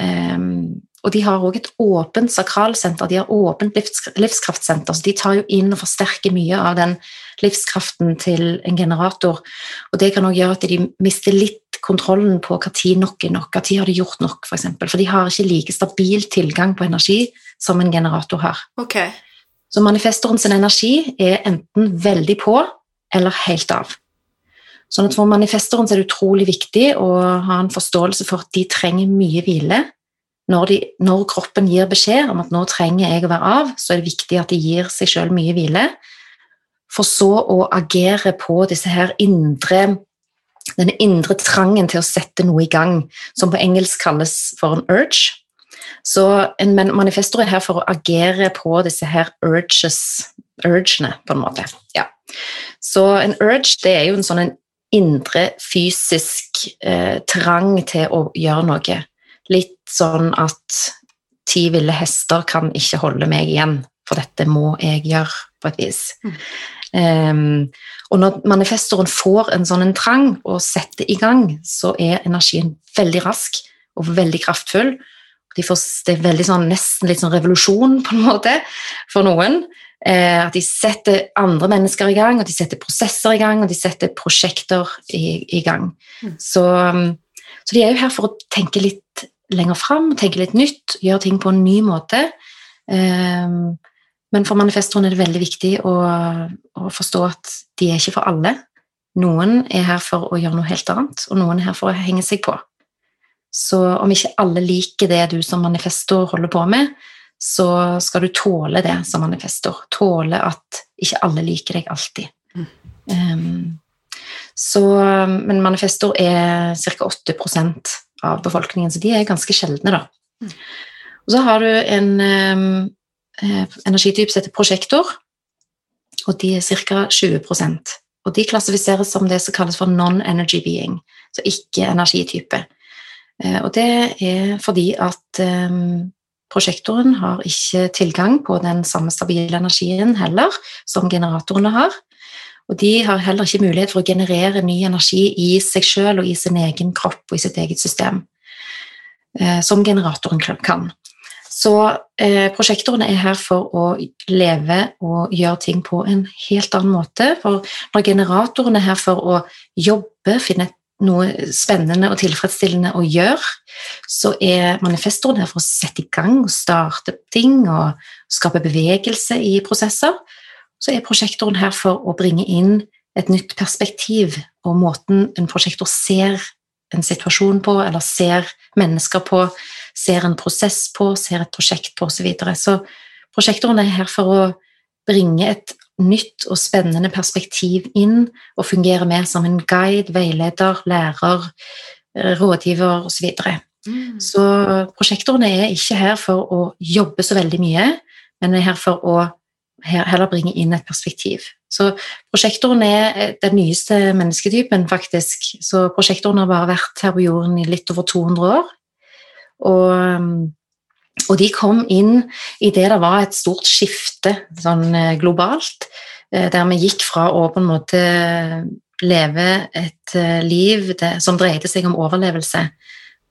um, og de har òg et åpent sakralsenter, de har åpent livskraftsenter, så de tar jo inn og forsterker mye av den livskraften til en generator. Og det kan òg gjøre at de mister litt kontrollen på når nok er nok, når har de gjort nok, f.eks. For, eksempel. for de har ikke like stabil tilgang på energi som en generator har. Okay. Så manifestoren sin energi er enten veldig på eller helt av. Sånn at For manifestoren er det utrolig viktig å ha en forståelse for at de trenger mye hvile. Når, de, når kroppen gir beskjed om at 'nå trenger jeg å være av', så er det viktig at de gir seg sjøl mye hvile. For så å agere på disse her indre denne indre trangen til å sette noe i gang, som på engelsk kalles for en urge. Så en manifestor er her for å agere på disse her urges, urgene, på en måte. Ja. Så en urge det er jo en sånn en indre fysisk eh, trang til å gjøre noe. Litt sånn at ti ville hester kan ikke holde meg igjen, for dette må jeg gjøre, på et vis. Mm. Um, og når manifestoren får en sånn en trang og setter i gang, så er energien veldig rask og veldig kraftfull. De får, det er sånn, nesten litt sånn revolusjon på en måte for noen. Eh, at de setter andre mennesker i gang, og de setter prosesser i gang, og de setter prosjekter i, i gang. Mm. Så, um, så, de er jo her for å tenke litt lenger fram, tenke litt nytt, gjøre ting på en ny måte. Um, men for manifestoren er det veldig viktig å, å, forstå at de er ikke for alle. Noen er her for å gjøre noe helt annet, og noen er her for å henge seg på. Så om ikke alle liker det du som manifestor holder på med, så skal du tåle det som manifestor. Tåle at ikke alle liker deg alltid. Mm. Um, Så, men manifestor er ca. 8% av befolkningen, så de er ganske sjeldne, da. Mm. Og så har du en um, energitype som heter prosjektor, og de er ca. 20% Og de klassifiseres som det som kalles for non-energy being, så ikke energitype. Uh, og det er fordi at um, prosjektoren har ikke tilgang på den samme stabile energien heller som generatorene har. Og de har heller ikke mulighet for å generere ny energi i seg selv og i sin egen kropp og i sitt eget system, eh, som generatoren kan. Så eh, prosjektorene er her for å leve og gjøre ting på en helt annen måte. For når generatorene er her for å jobbe, finne noe spennende og tilfredsstillende å gjøre, så er manifestoren her for å sette i gang og starte ting og skape bevegelse i prosesser så er prosjektoren her for å bringe inn et nytt perspektiv og måten en prosjektor ser en situasjon på, eller ser mennesker på, ser en prosess på, ser et prosjekt på osv. Så, videre. så prosjektoren er her for å bringe et nytt og spennende perspektiv inn og fungere med som en guide, veileder, lærer, rådgiver osv. Så, mm. så prosjektorene er ikke her for å jobbe så veldig mye, men er her for å heller bringe inn et perspektiv. Så prosjektoren er den nyeste mennesketypen, faktisk. Så prosjektoren har bare vært her på jorden i litt over 200 år. Og, og de kom inn i det det var et stort skifte sånn eh, globalt, eh, der vi gikk fra å på en måte leve et eh, liv som dreide seg om overlevelse,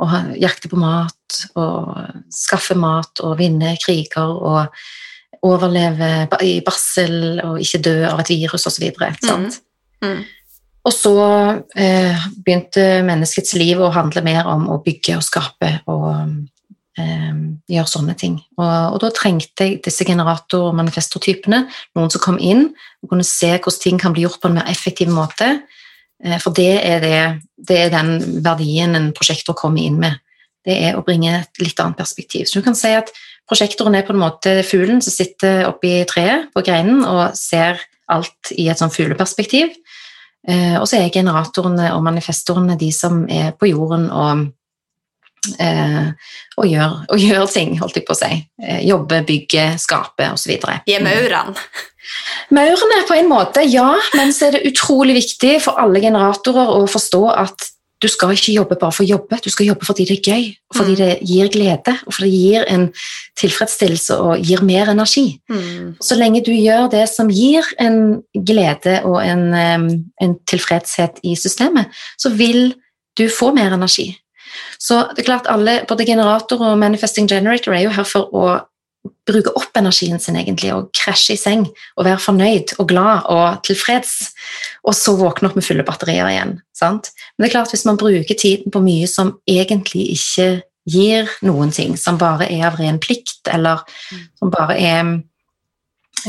og jakte på mat og skaffe mat og vinne kriger og overleve i barsel og ikke dø av et virus osv. Mm. Mm. Og så eh, begynte menneskets liv å handle mer om å bygge og skape og eh, gjøre sånne ting. Og, og, da trengte jeg disse generator- og manifestortypene, noen som kom inn og kunne se hvordan ting kan bli gjort på en mer effektiv måte. Eh, for det er, det, det er den verdien en prosjektor kommer inn med. Det er å bringe et litt annet perspektiv. Så du kan si at Prosjektoren er på en måte fuglen som sitter oppi treet på greinen og ser alt i et sånn fugleperspektiv. Eh, og så er generatorene og manifestorene de som er på jorden og, eh, og, gjør, og gjør, ting, holdt jeg på å si. Eh, jobbe, bygge, skape osv. De er maurene? Maurene på en måte, ja, men så er det utrolig viktig for alle generatorer å forstå at du skal ikke jobbe bare for å jobbe, du skal jobbe fordi det er gøy, fordi mm. det gir glede, og fordi det gir en tilfredsstillelse og gir mer energi. Mm. Så lenge du gjør det som gir en glede og en, en, tilfredshet i systemet, så vil du få mer energi. Så det er klart alle, Både generator og manifesting generator er jo her for å bruke opp energien sin egentlig og krasje i seng og være fornøyd og glad og tilfreds, og så våkne opp med fulle batterier igjen. Sant? Men det er klart hvis man bruker tiden på mye som egentlig ikke gir noen ting, som bare er av ren plikt, eller som bare er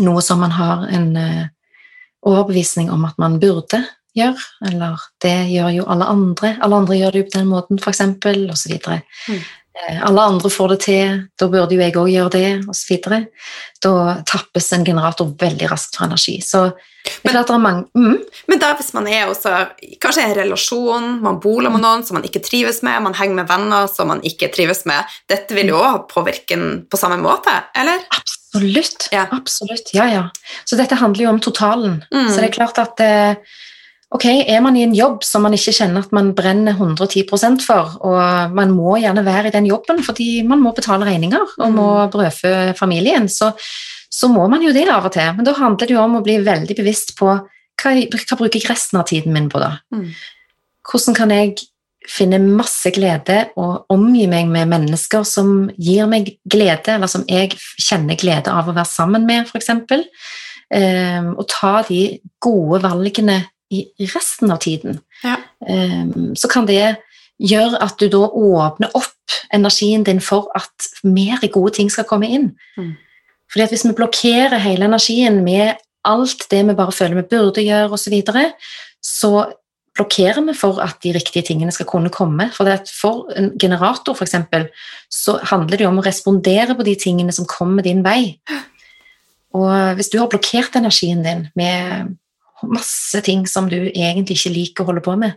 noe som man har en uh, overbevisning om at man burde gjøre, eller det gjør jo alle andre, alle andre gjør det jo på den måten, f.eks., osv. Mm. Eh, alle andre får det til, da burde jo jeg òg gjøre det, osv. Da tappes en generator veldig raskt for energi. Så det er mange mm. Men da hvis man er også kanskje i en relasjon, man boler med noen som man ikke trives med, man henger med venner som man ikke trives med, dette vil jo òg påvirke på samme måte, eller? Absolutt. Ja. Absolutt. Ja, ja. Så dette handler jo om totalen. Mm. Så det er klart at eh, Ok, Er man i en jobb som man ikke kjenner at man brenner 110% for, og man må gjerne være i den jobben fordi man må betale regninger og må mm. brødfø familien, så, så må man jo det av og til. Men da handler det jo om å bli veldig bevisst på hva, hva bruker jeg resten av tiden min på, da? Mm. Hvordan kan jeg finne masse glede og omgi meg med mennesker som gir meg glede, eller som jeg kjenner glede av å være sammen med, f.eks. Um, og ta de gode valgene i resten av tiden, ja. Ehm, så kan det gjøre at du da åpner opp energien din for at mer gode ting skal komme inn. Mm. Fordi at Hvis vi blokkerer hele energien med alt det vi bare føler vi burde gjøre, osv., så, videre, så blokkerer vi for at de riktige tingene skal kunne komme. For, for en generator eksempel, så handler det om å respondere på de tingene som kommer din vei. Og hvis du har blokkert energien din med masse ting som du egentlig ikke liker å holde på med,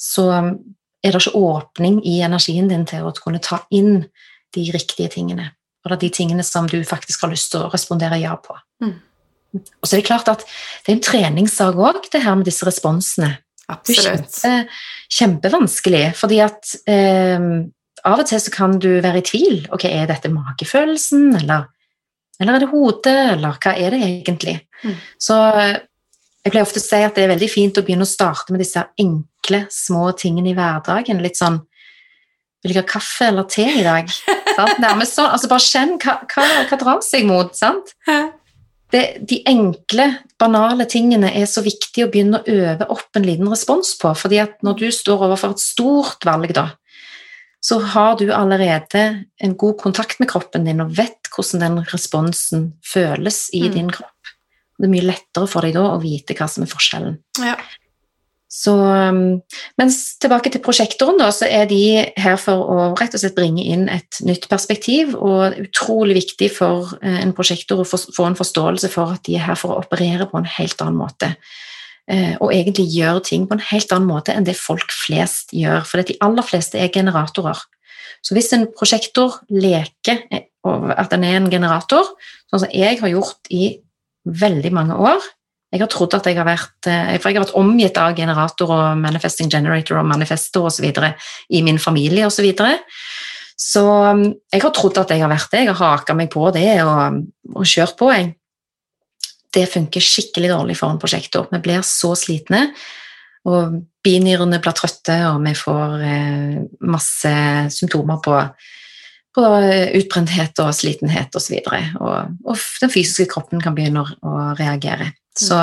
så er det ikke åpning i energien din til å kunne ta inn de riktige tingene. Og det er de tingene som du faktisk har lyst til å respondere ja på. Mm. Og så er det klart at det er en treningssak òg, det her med disse responsene. Det er Absolutt. kjempe, kjempevanskelig, fordi at eh, av og til så kan du være i tvil. Ok, er dette magefølelsen, eller, eller er det hodet, eller hva er det egentlig? Mm. Så jeg pleier ofte å si at det er veldig fint å begynne å starte med disse enkle, små tingene i hverdagen. Litt sånn Vil du ha kaffe eller te i dag? Nærmest sånn. Altså bare kjenn hva, hva, hva drar seg mot, sant? det, de enkle, banale tingene er så viktig å begynne å øve opp en liten respons på. fordi at når du står overfor et stort valg, da, så har du allerede en god kontakt med kroppen din og vet hvordan den responsen føles i Mm. din kropp. Det er mye lettere for deg da å vite hva som er forskjellen. Ja. Så, um, mens tilbake til prosjektoren, da, så er de her for å rett og slett bringe inn et nytt perspektiv, og utrolig viktig for eh, en prosjektor å få få en forståelse for at de er her for å operere på en helt annen måte. Eh, Og egentlig gjøre ting på en helt annen måte enn det folk flest gjør, for de aller fleste er generatorer. Så hvis en prosjektor leker eh, at den er en generator, sånn som jeg har gjort i veldig mange år, jeg har trodd at jeg har vært eh, For jeg har vært omgitt av generator og manifesting generator og manifestor osv. i min familie osv. Så, videre. så um, jeg har trodd at jeg har vært det. Jeg har haka meg på det og, og kjørt på. Jeg. Det funker skikkelig dårlig for en prosjektor. Vi blir så slitne, og binyrene blir trøtte, og vi får eh, masse symptomer på, på utbrenthet og slitenhet osv. Og, så og, og den fysiske kroppen kan begynne å, reagere. Så,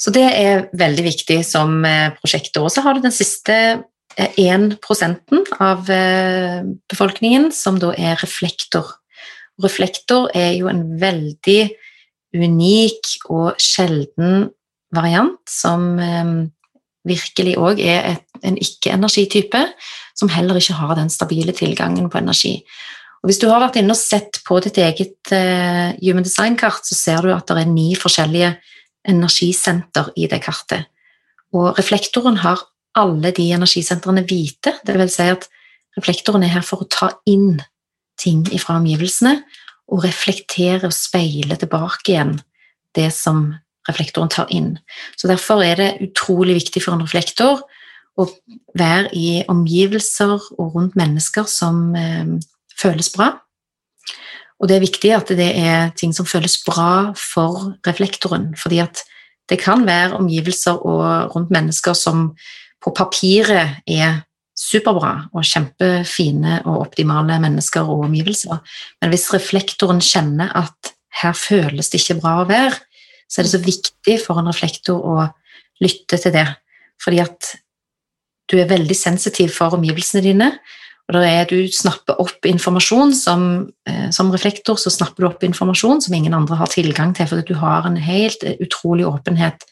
så det er veldig viktig som prosjekt. prosjektor. Og så har du den siste eh, 1 av eh, befolkningen, som da er reflektor. Reflektor er jo en veldig unik og sjelden variant, som eh, virkelig òg er en ikke-energitype, som heller ikke har den stabile tilgangen på energi. Og hvis du har vært inne og sett på ditt eget eh, Human Design-kart, så ser du at det er ni forskjellige energisenter i det kartet. Og reflektoren har alle de energisentrene hvite, vil si at reflektoren er her for å ta inn ting fra omgivelsene og reflektere og speile tilbake igjen det som reflektoren tar inn. Så derfor er det utrolig viktig for en reflektor å være i omgivelser og rundt mennesker som eh, føles bra. Og det er viktig at det er ting som føles bra for reflektoren, fordi at det kan være omgivelser og rundt mennesker som på papiret er superbra og kjempefine og optimale mennesker og omgivelser, men hvis reflektoren kjenner at her føles det ikke bra å være, så er det så viktig for en reflektor å lytte til det, fordi at du er veldig sensitiv for omgivelsene dine, og da er, du snapper opp informasjon som, eh, som reflektor, så snapper du opp informasjon som ingen andre har tilgang til, fordi du har en helt utrolig åpenhet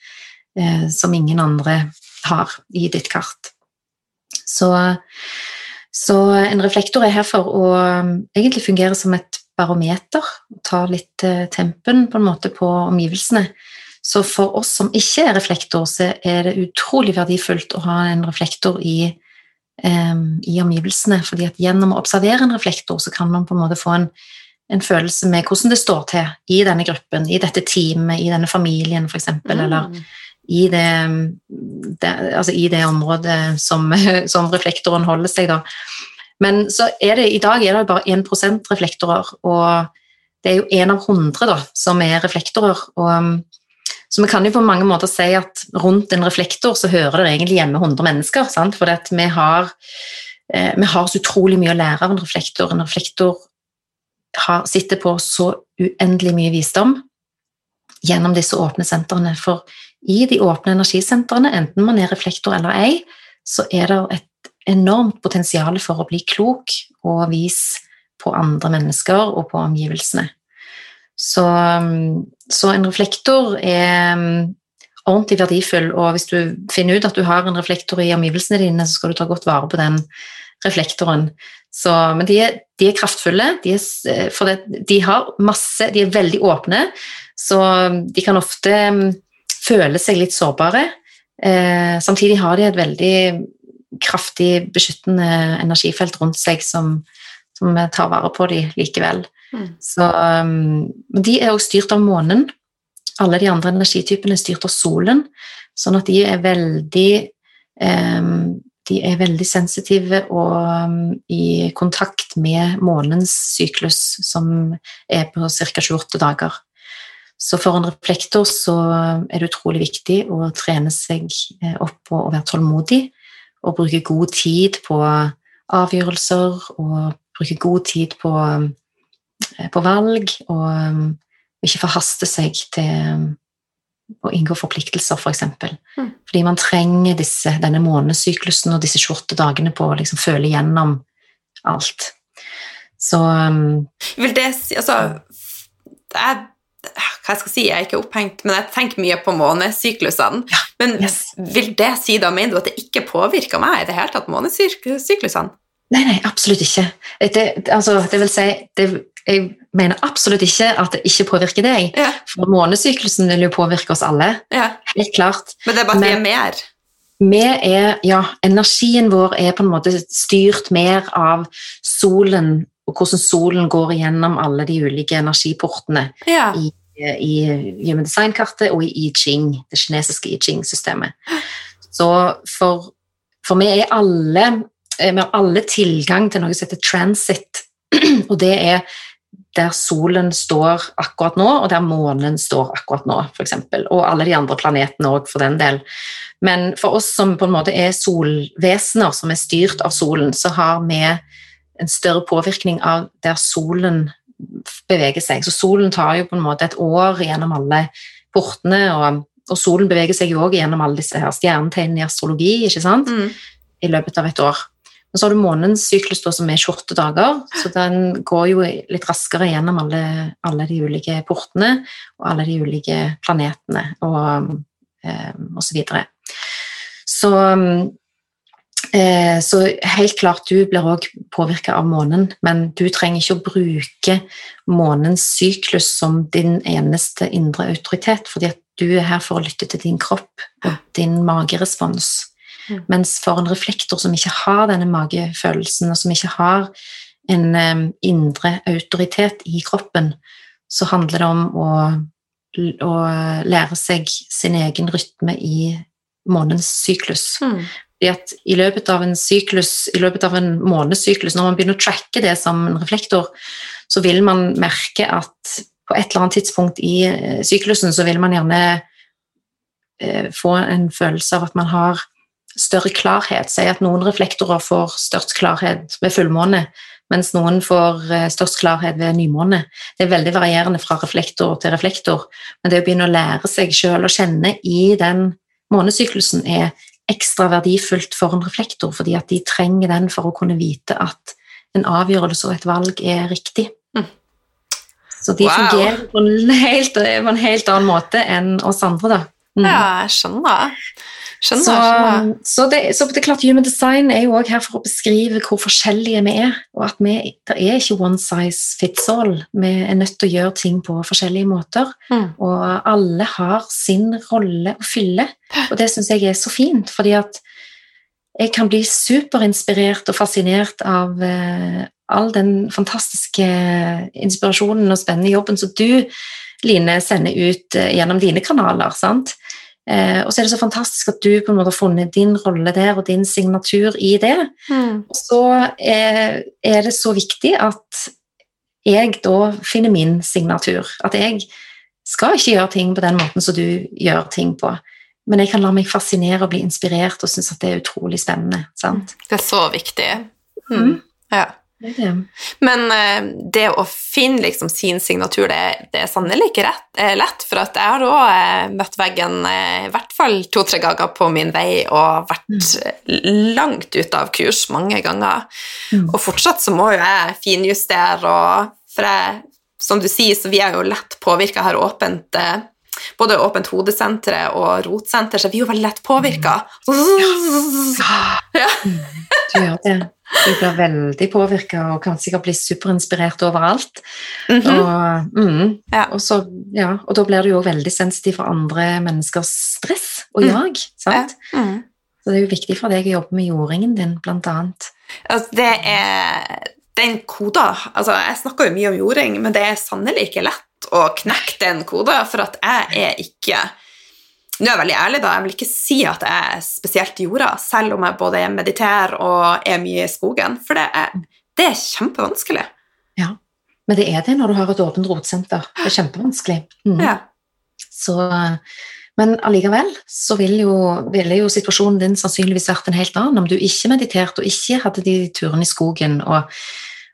eh, som ingen andre har i ditt kart. Så, så en reflektor er her for å um, egentlig fungere som et barometer, ta litt eh, tempen på en måte på omgivelsene. Så for oss som ikke er reflektor, så er det utrolig verdifullt å ha en reflektor i um, i omgivelsene. fordi at gjennom å observere en reflektor, så kan man på en måte få en, en følelse med hvordan det står til i denne gruppen, i dette teamet, i denne familien f.eks., mm. eller i det, det, altså i det området som, som, reflektoren holder seg, da. Men så er det, i dag er det bare 1% reflektorer, og det er jo én av 100 da, som er reflektorer. og så vi kan jo på mange måter si at rundt en reflektor så hører det egentlig hjemme 100 mennesker. Sant? For vi har, eh, vi har så utrolig mye å lære av en reflektor. En reflektor har, sitter på så uendelig mye visdom gjennom disse åpne sentrene. For i de åpne energisentrene, enten man er reflektor eller ei, så er det et enormt potensial for å bli klok og vis på andre mennesker og på omgivelsene. Så, så, en reflektor er ordentlig verdifull, og hvis du finner ut at du har en reflektor i omgivelsene dine, så skal du ta godt vare på den reflektoren. Så, men de er, de er kraftfulle, de er, for det, de har masse De er veldig åpne, så de kan ofte føle seg litt sårbare. Eh, samtidig har de et veldig kraftig beskyttende energifelt rundt seg som, som tar vare på dem likevel. Mm. Så, um, de er også styrt av månen. Alle de andre energitypene er styrt av solen, sånn at de er veldig um, de er veldig sensitive og um, i kontakt med månens syklus, som er på ca. 28 dager. Så for en reflektor så er det utrolig viktig å trene seg eh, opp på å være tålmodig og bruke god tid på avgjørelser og bruke god tid på, eh, på valg, og um, ikke forhaste seg til um, å inngå forpliktelser, f.eks. For eksempel. Mm. Fordi man trenger disse, denne månedssyklusen og disse 28 dagene på å liksom føle gjennom alt. Så um, Vil det si Altså, jeg, hva jeg skal si, jeg er ikke opphengt, men jeg tenker mye på månesyklusene. Men yes. vil det si da, mener du at det ikke påvirker meg i det hele tatt, månesyklusene? Nei, nei, absolutt ikke. Det, altså, det vil si det, Jeg mener absolutt ikke at det ikke påvirker deg. Ja. For månesyklusen vil jo påvirke oss alle. ja. Helt klart. Men det er bare at vi er mer. Vi er, ja, energien vår er på en måte styrt mer av solen, og hvordan solen går gjennom alle de ulike energiportene Ja. i, i Human Design-kartet og i I Ching, det kinesiske I Ching-systemet. Så for, for vi er alle eh, vi har alle tilgang til noe som heter transit, og det er der solen står akkurat nå, og der månen står akkurat nå, f.eks. Og alle de andre planetene òg, for den del. Men for oss som på en måte er solvesener, som er styrt av solen, så har vi en større påvirkning av der solen beveger seg. Så solen tar jo på en måte et år gjennom alle portene, og, og solen beveger seg jo òg gjennom alle disse her stjernetegnene i astrologi, ikke sant? Mm. i løpet av et år. Men så har du månens syklus som er 28 dager, så den går jo litt raskere gjennom alle, alle de ulike portene og alle de ulike planetene og, eh, og så videre. Så, eh, så helt klart du blir òg påvirka av månen, men du trenger ikke å bruke månens syklus som din eneste indre autoritet, fordi at du er her for å lytte til din kropp og din magerespons. Mm. Mens for en reflektor som ikke har denne magefølelsen, og som ikke har en indre autoritet i kroppen, så handler det om å, å lære seg sin egen rytme i månens syklus. Mm. At i løpet av en syklus, i løpet av en månedssyklus, når man begynner å tracke det som en reflektor, så vil man merke at på et eller annet tidspunkt i eh, syklusen så vil man gjerne eh, få en følelse av at man har større klarhet. Si at noen reflektorer får størst klarhet ved fullmåne, mens noen får eh, størst klarhet ved nymåne. Det er veldig varierende fra reflektor til reflektor, men det å begynne å lære seg selv å kjenne i den månesyklusen er ekstra verdifullt for en reflektor, fordi at de trenger den for å kunne vite at en avgjørelse og et valg er riktig. Mm. Så de Wow. fungerer på en, helt, på en helt annen måte enn oss andre, da. Mm. Ja, jeg skjønner. Skjønner, Så, skjønner. så, det, så det er klart Human design er jo også her for å beskrive hvor forskjellige vi er, og at vi, det er ikke one size fits all. Vi er nødt til å gjøre ting på forskjellige måter, Mm. og alle har sin rolle å fylle. Og det syns jeg er så fint, fordi at jeg kan bli superinspirert og fascinert av eh, all den fantastiske inspirasjonen og spennende jobben som du, Line, sender ut eh, gjennom dine kanaler. sant? Eh, og så er det så fantastisk at du på en måte har funnet din rolle der og din signatur i det. Mm. Og så er, er det så viktig at jeg da finner min signatur. At jeg skal ikke gjøre ting på den måten som du gjør ting på. Men jeg kan la meg fascinere og bli inspirert og synes at det er utrolig spennende. sant? Det er så viktig. Mm. Mm. Ja. Men eh, det å finne liksom sin signatur, det, det er sannelig ikke rett, eh, lett. For at jeg har òg eh, møtt veggen i hvert fall to-tre ganger på min vei og vært mm. langt ute av kurs mange ganger. Mm. Og fortsatt så må jo jeg finjustere, og for jeg, som du sier, så vi er jo lett påvirka her åpent. eh, både Åpent hodesenteret og rotsenter, så vi er jo veldig lett påvirka. Ja. Du gjør det. Du blir veldig påvirka og kan sikkert bli superinspirert overalt. Mhm. og, mm, Ja. og, så, ja, og da blir du jo veldig sensitiv for andre menneskers stress og Mm. jag. Sant? Mm. Så det er jo viktig for deg å jobbe med jordingen din, blant annet. Altså, det er den koda Altså, jeg snakker jo mye om jording, men det er sannelig ikke lett å knekke den koda, for at jeg er ikke Nå er jeg veldig ærlig, da. Jeg vil ikke si at jeg er spesielt jorda, selv om jeg både mediterer og er mye i skogen, for det er, det er kjempevanskelig. Ja. Men det er det når du har et åpent rotsenter. Det er kjempevanskelig. Mm. Ja. Så, men allikevel så ville jo, vil jo situasjonen din sannsynligvis vært en helt annen om du ikke mediterte og ikke hadde de turene i skogen og,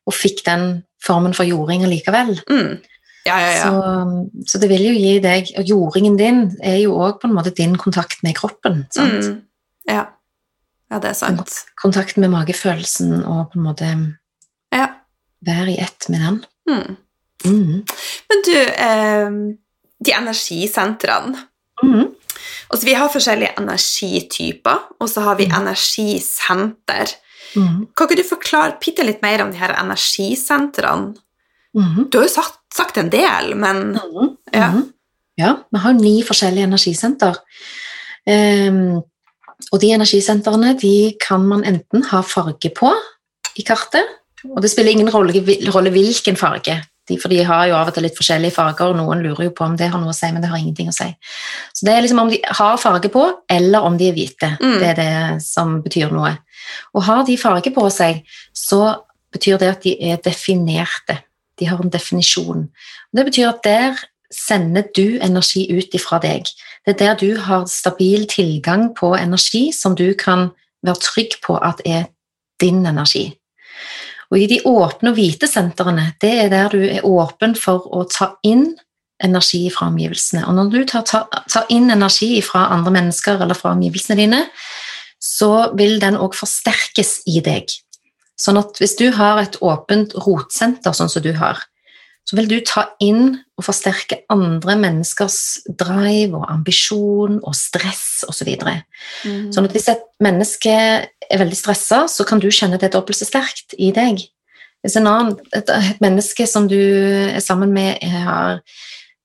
og fikk den formen for jording allikevel. Mm. Ja, ja, ja. Så, så det vil jo gi deg Og jordingen din er jo òg på en måte din kontakt med kroppen. Sant? Mm. Ja. ja, det er sant. Kontakt med magefølelsen og på en måte Ja. være i ett med den. Mm. Mm. Men du, eh, de energisentrene Mm. Altså, vi har forskjellige energityper, og så har vi Mm. energisenter. Mm. Kan ikke du forklare bitte litt mer om de her energisentrene? Mm. Du har jo sagt, sagt en del, men Mhm, Ja. mhm. ja, vi har ni forskjellige energisenter. Um, og de energisentrene de kan man enten ha farge på i kartet, og det spiller ingen rolle, rolle hvilken farge, de, for de har jo av og til litt forskjellige farger, og noen lurer jo på om det har noe å si, men det har ingenting å si. Så det er liksom om de har farge på, eller om de er hvite. Mm. Det er det som betyr noe. Og har de farge på seg, så betyr det at de er definerte. De har en definisjon. Det betyr at der sender du energi ut ifra deg. Det er der du har stabil tilgang på energi som du kan være trygg på at er din energi. Og i de åpne og hvite sentrene, det er der du er åpen for å ta inn energi fra omgivelsene. Og når du tar, tar, inn energi fra andre mennesker eller fra omgivelsene dine, så vil den òg forsterkes i deg. Sånn at hvis du har et åpent rotsenter, sånn som du har, så vil du ta inn og forsterke andre menneskers drive og ambisjon og stress osv. Så videre. mm. sånn at hvis et menneske er veldig stressa, så kan du kjenne det dobbelt så sterkt i deg. Hvis en annen, et, et menneske som du er sammen med, har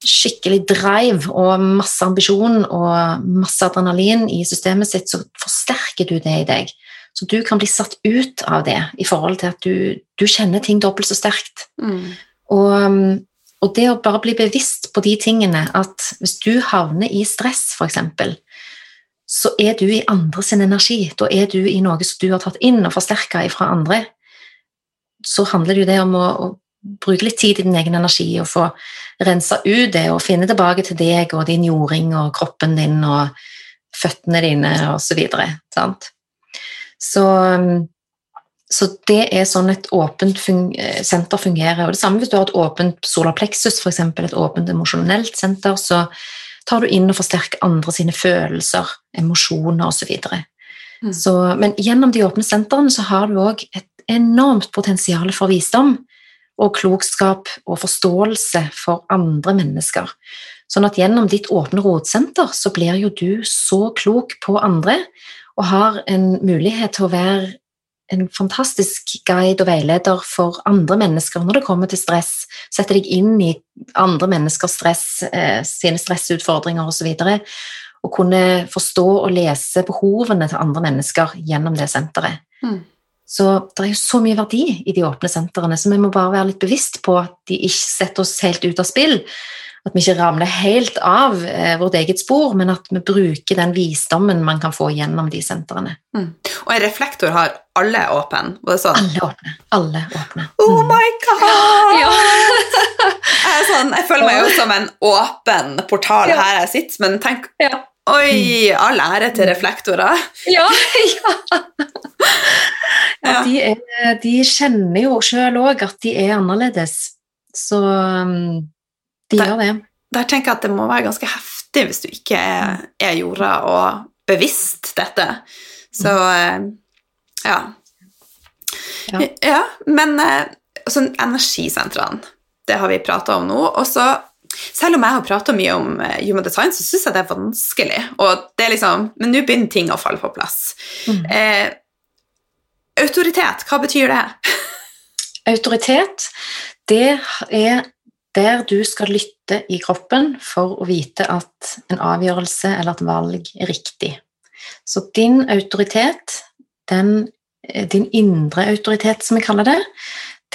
skikkelig drive og masse ambisjon og masse adrenalin i systemet sitt, så forsterker du det i deg. Så du kan bli satt ut av det i forhold til at du, du kjenner ting dobbelt så sterkt. Mm. Og, um, og det å bare bli bevisst på de tingene at hvis du havner i stress, f.eks., så er du i andre sin energi. Da er du i noe som du har tatt inn og forsterka fra andre. Så handler det jo det om å, å bruke litt tid i din egen energi og få rensa ut det og finne tilbake til deg og din jording og kroppen din og føttene dine videre. Sant? Så, um, så det er sånn et åpent fun senter fungerer. Og det samme hvis du har et åpent solarplexus, f.eks. et åpent emosjonelt senter, så tar du inn og forsterker andre sine følelser, emosjoner osv. Mm. Så, men gjennom de åpne sentrene så har du òg et enormt potensial for visdom og klokskap og forståelse for andre mennesker. Sånn at gjennom ditt åpne rotsenter så blir jo du så klok på andre og har en mulighet til å være en fantastisk guide og veileder for andre mennesker når det kommer til stress. Sette deg inn i andre menneskers stress, eh, sine stressutfordringer osv. Og, og kunne forstå og lese behovene til andre mennesker gjennom det senteret. Mm. Så det er jo så mye verdi i de åpne sentrene, så vi må bare være litt bevisst på at de ikke setter oss helt ut av spill. At vi ikke ramler helt av eh, vårt eget spor, men at vi bruker den visdommen man kan få gjennom de sentrene. Mm. Og en reflektor har alle åpen. Var det sånn? Alle åpne. Alle åpne. Oh Mm. my god! Ja. jeg, er sånn, jeg føler meg jo som en åpen portal Ja. her jeg sitter, men tenk Ja. Oi, all ære til reflektorer. Ja, ja. Ja. ja de, er, de kjenner jo sjøl òg at de er annerledes, så um, de Det- gjør det. Der tenker jeg at det må være ganske heftig hvis du ikke er, er jorda og bevisst dette. Så eh, ja. Ja. ja men altså, energisentrene, det har vi prata om nå. Og så, selv om jeg har prata mye om eh, human design, så syns jeg det er vanskelig. Og det er liksom, men nå begynner ting å falle på plass. Mm. Eh, autoritet, hva betyr det? Autoritet, det er der du skal lytte i kroppen for å vite at en avgjørelse eller et valg er riktig. Så din autoritet, den, din indre autoritet som vi kaller det,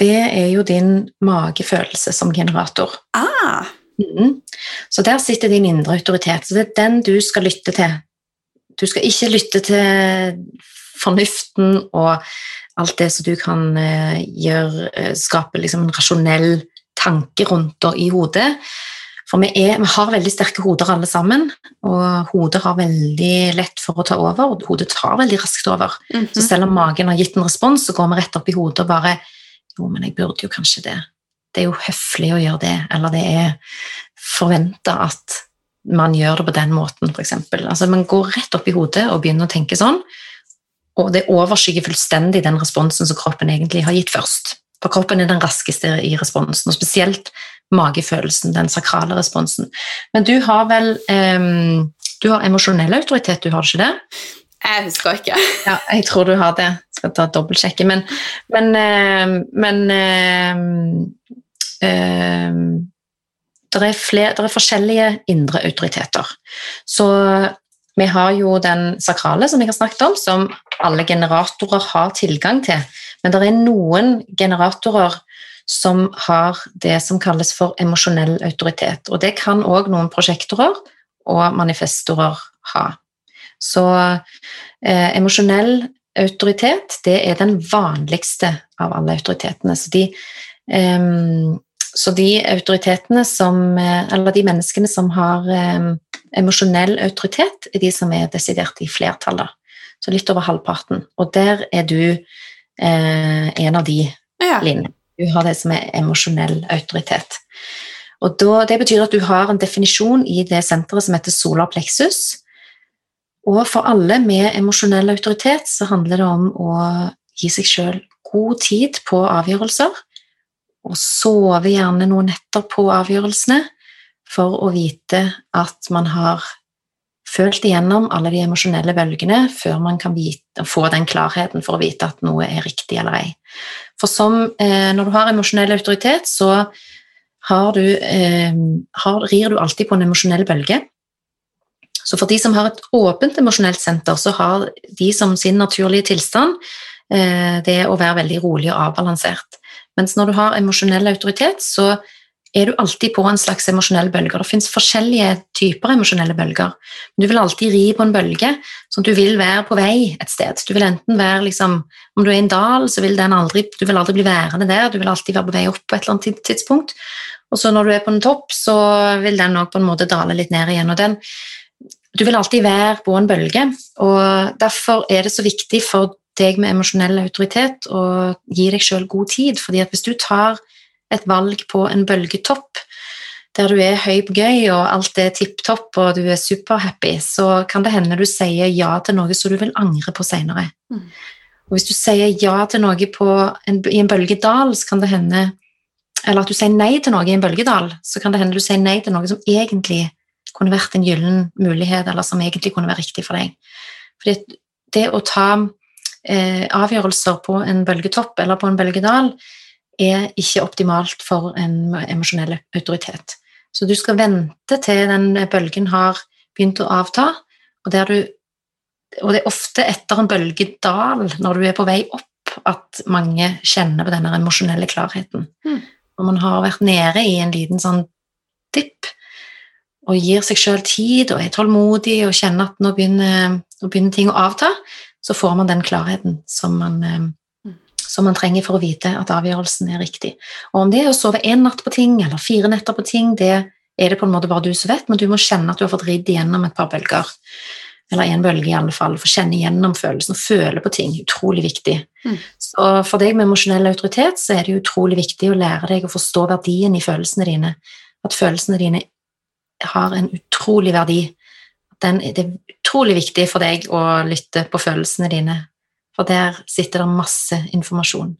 det er jo din magefølelse som generator. Ah, Mm. Så der sitter din indre autoritet. Så det er den du skal lytte til. Du skal ikke lytte til fornuften og alt det som du kan eh, gjøre, eh, skape liksom en rasjonell tanke rundt og i hodet. For vi, er, vi har veldig sterke hoder alle sammen, og hodet har veldig lett for å ta over, og hodet tar veldig raskt over. mhm. Så selv om magen har gitt en respons, så går vi rett opp i hodet og bare Jo, men jeg burde jo kanskje det. Det er jo høflig å gjøre det, eller det er forventa at man gjør det på den måten, f.eks. Altså, man går rett opp i hodet og begynner å tenke sånn, og det overskygger fullstendig den responsen som kroppen egentlig har gitt først. For kroppen er den raskeste i responsen, og spesielt magefølelsen, den sakrale responsen. Men du har vel um, Du har emosjonell autoritet, du har ikke det? Jeg husker ikke. Ja, jeg tror du har det. Jeg Skal ta dobbeltsjekke. Men, men, uh, men uh, uh, det, er flere, det er forskjellige indre autoriteter. Så vi har jo den sakrale, som jeg har snakket om, som alle generatorer har tilgang til. Men det er noen generatorer som har det som kalles for emosjonell autoritet. Og det kan òg noen prosjektorer og manifestorer ha. Så eh, emosjonell autoritet, det er den vanligste av alle autoritetene. Så de, eh, så de autoritetene som eh, Eller de menneskene som har eh, emosjonell autoritet, er de som er desidert i flertallet. Så litt over halvparten. Og der er du en av de, Ja. linjene. Du har det som er emosjonell autoritet. Og da, Det betyr at du har en definisjon i det senteret som heter solar plexus. Og for alle med emosjonell autoritet så handler det om å gi seg sjøl god tid på avgjørelser, og sove gjerne noen netter på avgjørelsene for å vite at man har følt igjennom alle de emosjonelle bølgene før man kan vite, få den klarheten for å vite at noe er riktig eller ei. For som, eh, når du har emosjonell autoritet, så har du, eh, har, rir du alltid på en emosjonell bølge. Så for de som har et åpent emosjonelt senter, så har de som sin naturlige tilstand eh, det å være veldig rolig og avbalansert. Mens når du har emosjonell autoritet, så er du alltid på en slags emosjonell bølge. Det finnes forskjellige typer emosjonelle bølger. Du vil alltid ri på en bølge, så du vil være på vei et sted. Du vil enten være liksom, Om du er i en dal, så vil den aldri, du vil aldri bli værende der. Du vil alltid være på vei opp på et eller annet tidspunkt. Og så når du er på en topp, så vil den òg på en måte dale litt ned igjen. og den du vil alltid være på en bølge, og derfor er det så viktig for deg med emosjonell autoritet å gi deg sjøl god tid, fordi at hvis du tar et valg på en bølgetopp der du er høy på gøy og alt er tipp topp og du er superhappy, så kan det hende du sier ja til noe som du vil angre på seinere. Mm. Og hvis du sier ja til noe på en, i en bølgedal, så kan det hende Eller at du sier nei til noe i en bølgedal, så kan det hende du sier nei til noe som egentlig kunne vært en gyllen mulighet, eller som egentlig kunne være riktig for deg. Fordi det å ta eh, avgjørelser på en bølgetopp eller på en bølgedal er ikke optimalt for en emosjonell autoritet. Så du skal vente til den bølgen har begynt å avta, og, du, og det er ofte etter en bølgedal, når du er på vei opp, at mange kjenner på denne emosjonelle klarheten. Mm. Når man har vært nede i en liten sånn dipp, og gir seg sjøl tid og er tålmodig og kjenner at nå begynner, nå begynner ting å avta, så får man den klarheten som man, eh, som man trenger for å vite at avgjørelsen er riktig. Og om det er å sove én natt på ting eller fire netter på ting, det er det på en måte bare du som vet, men du må kjenne at du har fått ridd igjennom et par bølger. Eller en bølge, i alle fall. Få kjenne igjennom følelsen og føle på ting. Utrolig viktig. Mm. Så for deg med emosjonell autoritet så er det utrolig viktig å lære deg å forstå verdien i følelsene dine. At følelsene dine har en utrolig verdi. Den, det er utrolig viktig for deg å lytte på følelsene dine, for der sitter det masse informasjon.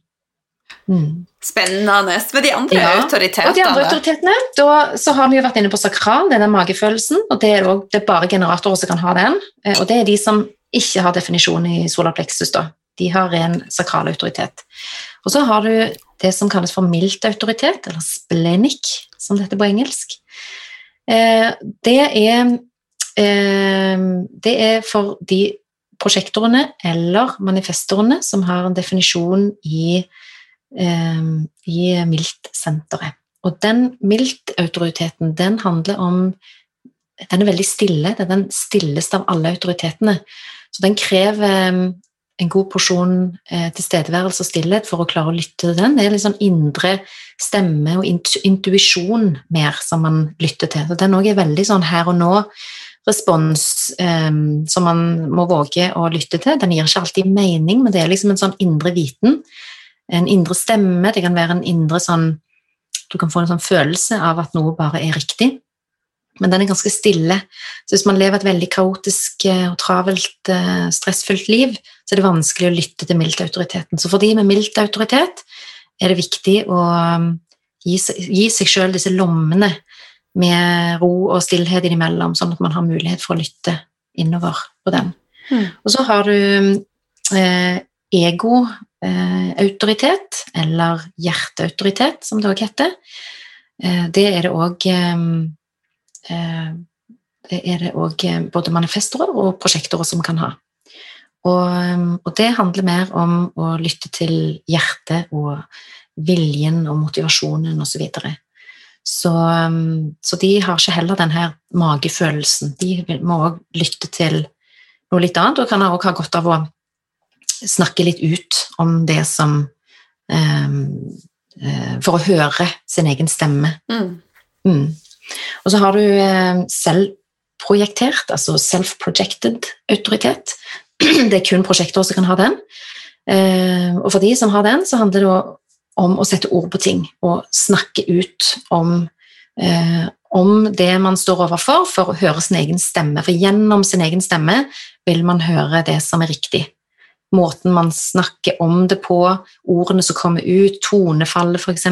Mm. Spennende. Med de andre Ja, autoritetene Og de andre autoritetene, da, så har vi jo vært inne på sakral, det er den magefølelsen, og det er, også, det er bare generatorer som kan ha den, eh, og det er de som ikke har definisjon i solaplexus da. De har ren sakral autoritet. Og så har du det som kalles for mildt autoritet, eller splenic, som det heter på engelsk. Eh, det er, eh, det er for de prosjektorene eller manifestorene som har en definisjon i, eh, i MILT-senteret. Og den MILT-autoriteten, den handler om Den er veldig stille. Det er den stilleste av alle autoritetene. Så den krever en god porsjon eh, tilstedeværelse og stillhet for å klare å lytte til den. Det er litt sånn indre stemme og intuisjon mer som man lytter til. Så den òg er veldig sånn her og nå-respons um, som man må våge å lytte til. Den gir ikke alltid mening, men det er liksom en sånn indre viten. En indre stemme. Det kan være en indre sånn Du kan få en sånn følelse av at noe bare er riktig men den er ganske stille. Så hvis man lever et veldig kaotisk eh, og travelt, eh, stressfullt liv, så er det vanskelig å lytte til mildt-autoriteten. Så for de med mildt autoritet er det viktig å um, gi, gi seg sjøl disse lommene med ro og stillhet innimellom, sånn at man har mulighet for å lytte innover på den. Mm. Og så har du eh, ego-autoritet, eh, eller hjerteautoritet, som det òg heter. Eh, det er det òg Eh, det er det òg eh, både manifestorer og prosjektorer som kan ha. Og, eh, og, det handler mer om å lytte til hjertet og viljen og motivasjonen osv. Så, videre. Så Så de har ikke heller den her magefølelsen. De må òg lytte til noe litt annet, og kan òg ha godt av å snakke litt ut om det som um, For å høre sin egen stemme. Mm. Mm. Og så har du eh, selvprojektert, altså self-projected autoritet. Det er kun prosjekter som kan ha den. Eh, og for de som har den, så handler det om å sette ord på ting og snakke ut om, eh, om det man står overfor, for å høre sin egen stemme. For gjennom sin egen stemme vil man høre det som er riktig. Måten man snakker om det på, ordene som kommer ut, tonefallet f.eks.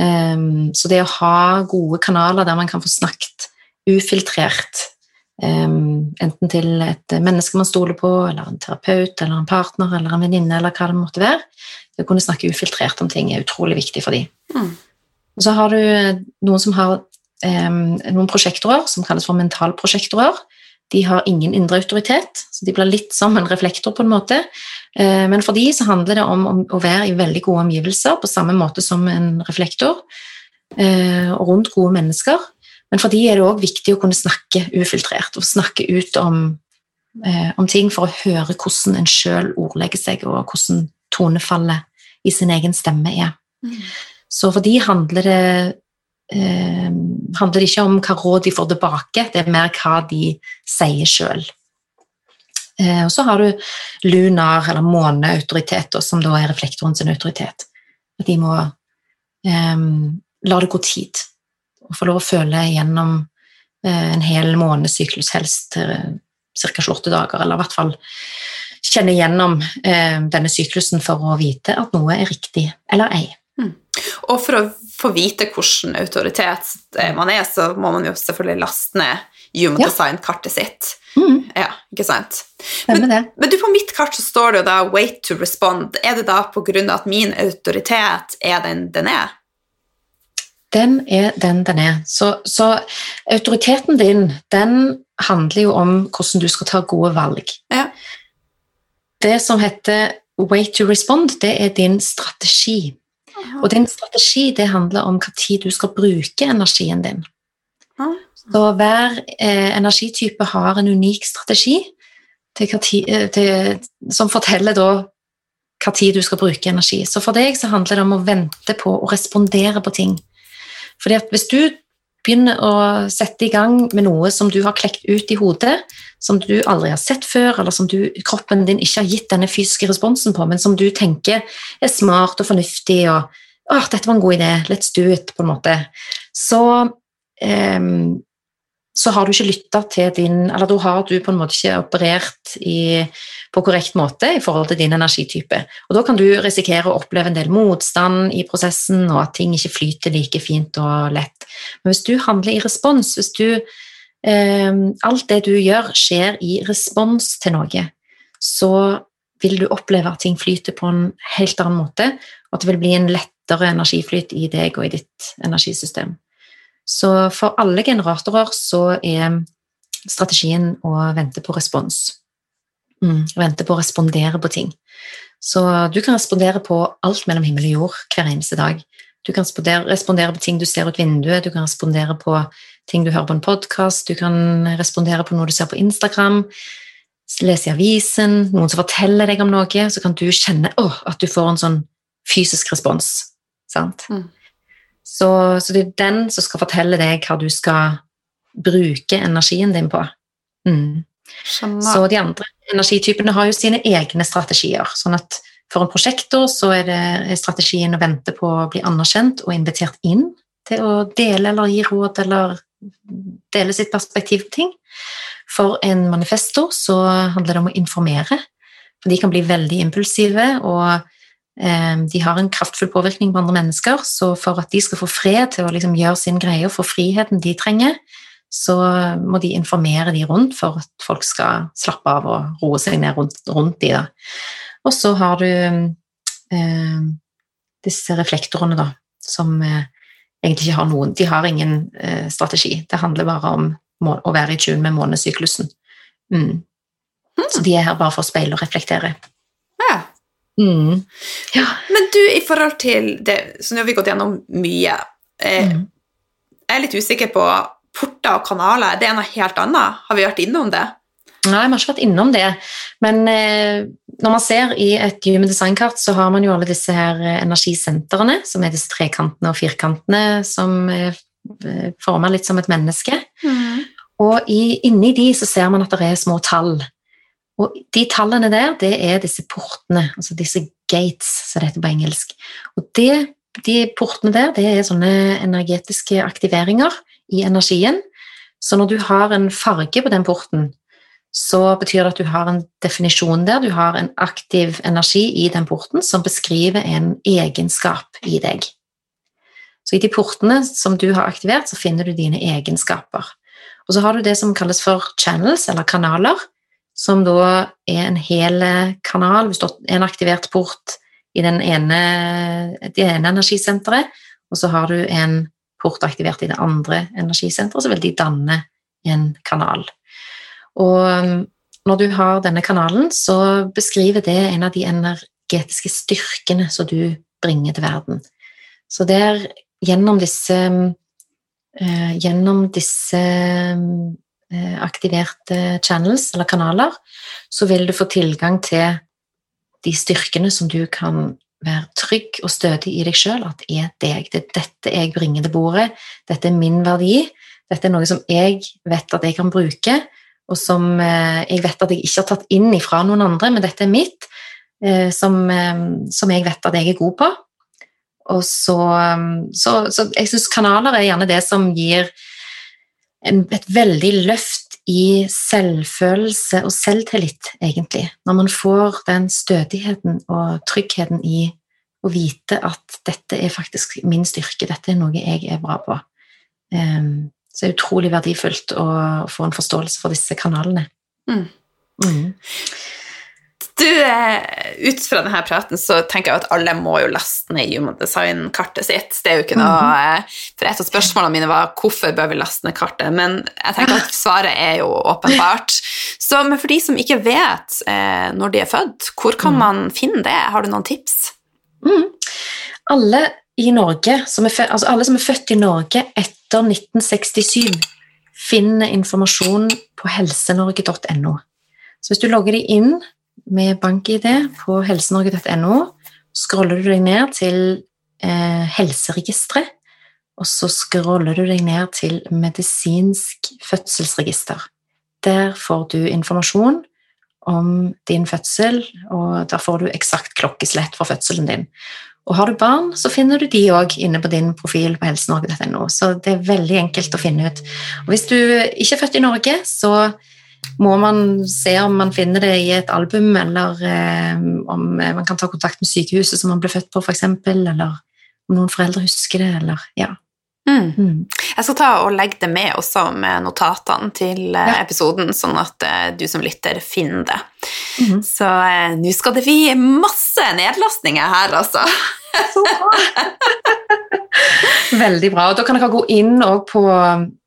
Um, så det å ha gode kanaler der man kan få snakket ufiltrert, um, enten til et menneske man stoler på, eller en terapeut, eller en partner, eller en venninne, eller hva det måtte være Det å kunne snakke ufiltrert om ting er utrolig viktig for dem. Mm. Og så har du noen som har eh, noen prosjektorer som kalles for mentalprosjektorer. De har ingen indre autoritet, så de blir litt som en reflektor på en måte. Eh, men for de så handler det om å være i veldig gode omgivelser, på samme måte som en reflektor, eh, og rundt gode mennesker. Men for de er det òg viktig å kunne snakke ufiltrert og snakke ut om, eh, om ting for å høre hvordan en sjøl ordlegger seg, og hvordan tonefallet i sin egen stemme er. Mm. Så for de handler det eh, handler ikke om hva råd de får tilbake, det er mer hva de sier sjøl. Eh, og så har du lunar, eller måneautoritet, som da er reflektoren sin autoritet. At de må eh, la det gå tid, og få lov å føle gjennom eh, en hel månesyklus, helst ca. 28 dager, eller i hvert fall kjenne gjennom eh, denne syklusen for å vite at noe er riktig eller ei. Mm. Og for å få vite hvilken autoritet man er, så må man jo selvfølgelig laste ned Human ja. Design-kartet sitt. Mm. Ja, ikke sant? Men, men, du, på mitt kart så står det jo da 'wait to respond'. Er det da på grunn av at min autoritet er den den er? Den er den den er. Så, så autoriteten din, den handler jo om hvordan du skal ta gode valg. Ja. Det som heter 'wait to respond', det er din strategi. Og din strategi det handler om tid du skal bruke energien din. Så hver eh, energitype har en unik strategi til til, til, som forteller da tid du skal bruke energi. Så for deg så handler det om å vente på å respondere på ting. Fordi at hvis du begynner å sette i gang med noe som du har klekt ut i hodet, som du aldri har sett før, eller som du, kroppen din ikke har gitt denne fysiske responsen på, men som du tenker er smart og fornuftig og åh, dette var en god idé, let's do it, på en måte, så um, så har du ikke lytta til din Eller da har du på en måte ikke operert i, på korrekt måte i forhold til din energitype. Og da kan du risikere å oppleve en del motstand i prosessen, og at ting ikke flyter like fint og lett. Men hvis du handler i respons, hvis du eh, Alt det du gjør, skjer i respons til noe, så vil du oppleve at ting flyter på en helt annen måte, og at det vil bli en lettere energiflyt i deg og i ditt energisystem. Så for alle generatorer så er strategien å vente på respons. Mm, vente på å respondere på ting. Så du kan respondere på alt mellom himmel og jord hver eneste dag. Du kan respondere på ting du ser ut vinduet, du kan respondere på ting du hører på en podkast, du kan respondere på noe du ser på Instagram, lese i avisen, noen som forteller deg om noe, så kan du kjenne oh, at du får en sånn fysisk respons. Sant? Mm. Så, så, det er den som skal fortelle deg hva du skal bruke energien din på. Mm. Så de andre energitypene har jo sine egne strategier. sånn at for en prosjektor så er det strategien å vente på å bli anerkjent og invitert inn til å dele eller gi råd eller dele sitt perspektiv på ting. For en manifestor så handler det om å informere, for de kan bli veldig impulsive, og eh, de har en kraftfull påvirkning på andre mennesker, så for at de skal få fred til å liksom gjøre sin greie og få friheten de trenger, så må de informere de rundt for at folk skal slappe av og roe seg ned rundt, rundt de. Da. Og så har du eh, disse reflektorene, da, som eh, egentlig ikke har noen De har ingen eh, strategi. Det handler bare om å være i tune med månesyklusen. Mm. Mm. Så de er her bare for å speile og reflektere. Ja. Mm. ja. Men du, i forhold til det Så nå har vi gått gjennom mye. Eh, mm. jeg er litt usikker på porter og kanaler. Det er noe helt annet. Har vi vært innom det? Nei, vi har ikke vært innom det. Men eh, når man ser i et Human Design-kart, så har man jo alle disse her eh, energisentrene, som er disse trekantene og firkantene som er eh, forma litt som et menneske. Mm. Og i, inni de så ser man at det er små tall. Og de tallene der, det er disse portene, altså disse gates, som det heter på engelsk. Og det, de portene der, det er sånne energetiske aktiveringer i energien. Så når du har en farge på den porten, så betyr det at du har en definisjon der, du har en aktiv energi i den porten som beskriver en egenskap i deg. Så i de portene som du har aktivert, så finner du dine egenskaper. Og så har du det som kalles for channels, eller kanaler, som da er en hel kanal. Hvis du har en aktivert port i ene, det ene energisenteret, og så har du en port aktivert i det andre energisenteret, så vil de danne en kanal. Og um, når du har denne kanalen, så beskriver det en av de energetiske styrkene som du bringer til verden. Så det er gjennom disse uh, Gjennom disse uh, aktiverte channels eller kanaler, så vil du få tilgang til de styrkene som du kan være trygg og stødig i deg sjøl, at det er deg. Det er dette jeg bringer til bordet. Dette er min verdi. Dette er noe som jeg vet at jeg kan bruke, og som eh, jeg vet at jeg ikke har tatt inn ifra noen andre, men dette er mitt, eh, som, eh, som jeg vet at jeg er god på. Og så, så, så jeg syns kanaler er gjerne det som gir en, et veldig løft i selvfølelse og selvtillit, egentlig. Når man får den stødigheten og tryggheten i å vite at dette er faktisk min styrke, dette er noe jeg er bra på. Um, så det er utrolig verdifullt å få en forståelse for disse kanalene. Mm. Mm. Du, eh, Ut fra denne praten så tenker jeg at alle må jo laste ned Human Design-kartet sitt. Det er jo ikke noe, mm For Et av spørsmålene mine var hvorfor bør vi laste ned kartet, men jeg tenker at svaret er jo åpenbart. Så men for de som ikke vet eh, når de er født, hvor kan mhm. man finne det? Har du noen tips? Mm. Alle i Norge, som er, altså alle som er født i Norge etter 1967 finner informasjon på helsenorge.no. Så hvis du logger deg inn med bank-ID på helsenorge.no, scroller du deg ned til eh, helseregisteret, og så scroller du deg ned til medisinsk fødselsregister. Der får du informasjon om din fødsel, og der får du eksakt klokkeslett for fødselen din. Og har du barn, så finner du de òg inne på din profil på helsenorge.no. Så det er veldig enkelt å finne ut. Og hvis du ikke er født i Norge, så må man se om man finner det i et album, eller eh, om man kan ta kontakt med sykehuset som man ble født på, f.eks., eller om noen foreldre husker det, eller ja. Mm. Mm. Jeg skal ta og legge det med også med notatene til eh, Ja. episoden, sånn at eh, du som lytter finner det. Mhm. Så eh, nå skal det bli masse nedlastninger her, altså. Så bra. Veldig bra. Og Da kan dere gå inn på,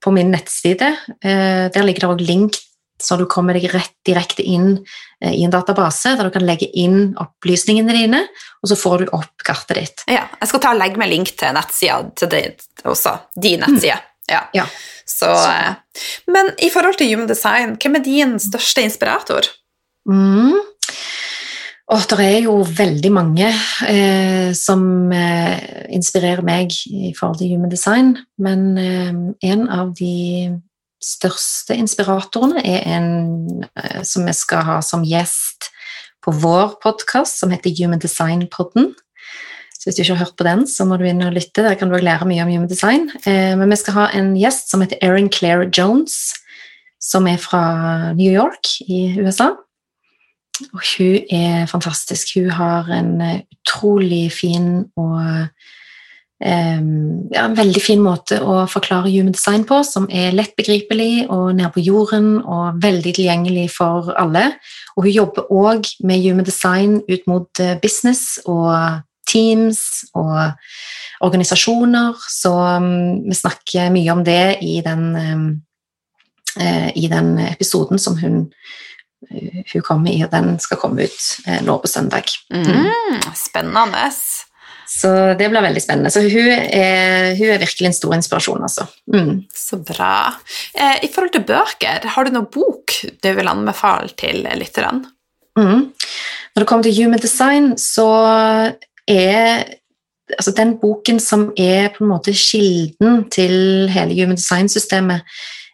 på min nettside. Eh, der ligger det også link, så du kommer deg rett direkte inn eh, i en database der du kan legge inn opplysningene dine, og så får du opp kartet ditt. Ja, jeg skal ta og legge meg link til nettsida til det også. De nettsida. Ja. Ja. Så, Så eh, men i forhold til human design, hvem er din største inspirator? Mm. Og det er jo veldig mange eh, som eh, inspirerer meg i forhold til human design, men eh, en av de største inspiratorene er en eh, som vi skal ha som gjest på vår podkast, som heter Human Design Podden. Så hvis du ikke har hørt på den, så må du inn og lytte. Der kan du lære mye om human design. Eh, men vi skal ha en gjest som heter Erin Claire Jones, som er fra New York i USA. Og hun er fantastisk. Hun har en eh, utrolig fin og ja, en veldig fin måte å forklare human design på, som er lett begripelig og nede på jorden og veldig tilgjengelig for alle. Og hun jobber òg med human design ut mot eh, business og teams og organisasjoner, så mm, vi snakker mye om det i den, eh, i den episoden som hun hun kommer i, og den skal komme ut eh, nå på søndag. Mm, spennende. Så det blir veldig spennende. Så hun er, hun er virkelig en stor inspirasjon, altså. Mm. Så bra. Eh, I forhold til bøker, har du noen bok du vil anbefale til lytterne? Mm. Når det kommer til human design, så er altså den boken som er på en måte kilden til hele human design-systemet,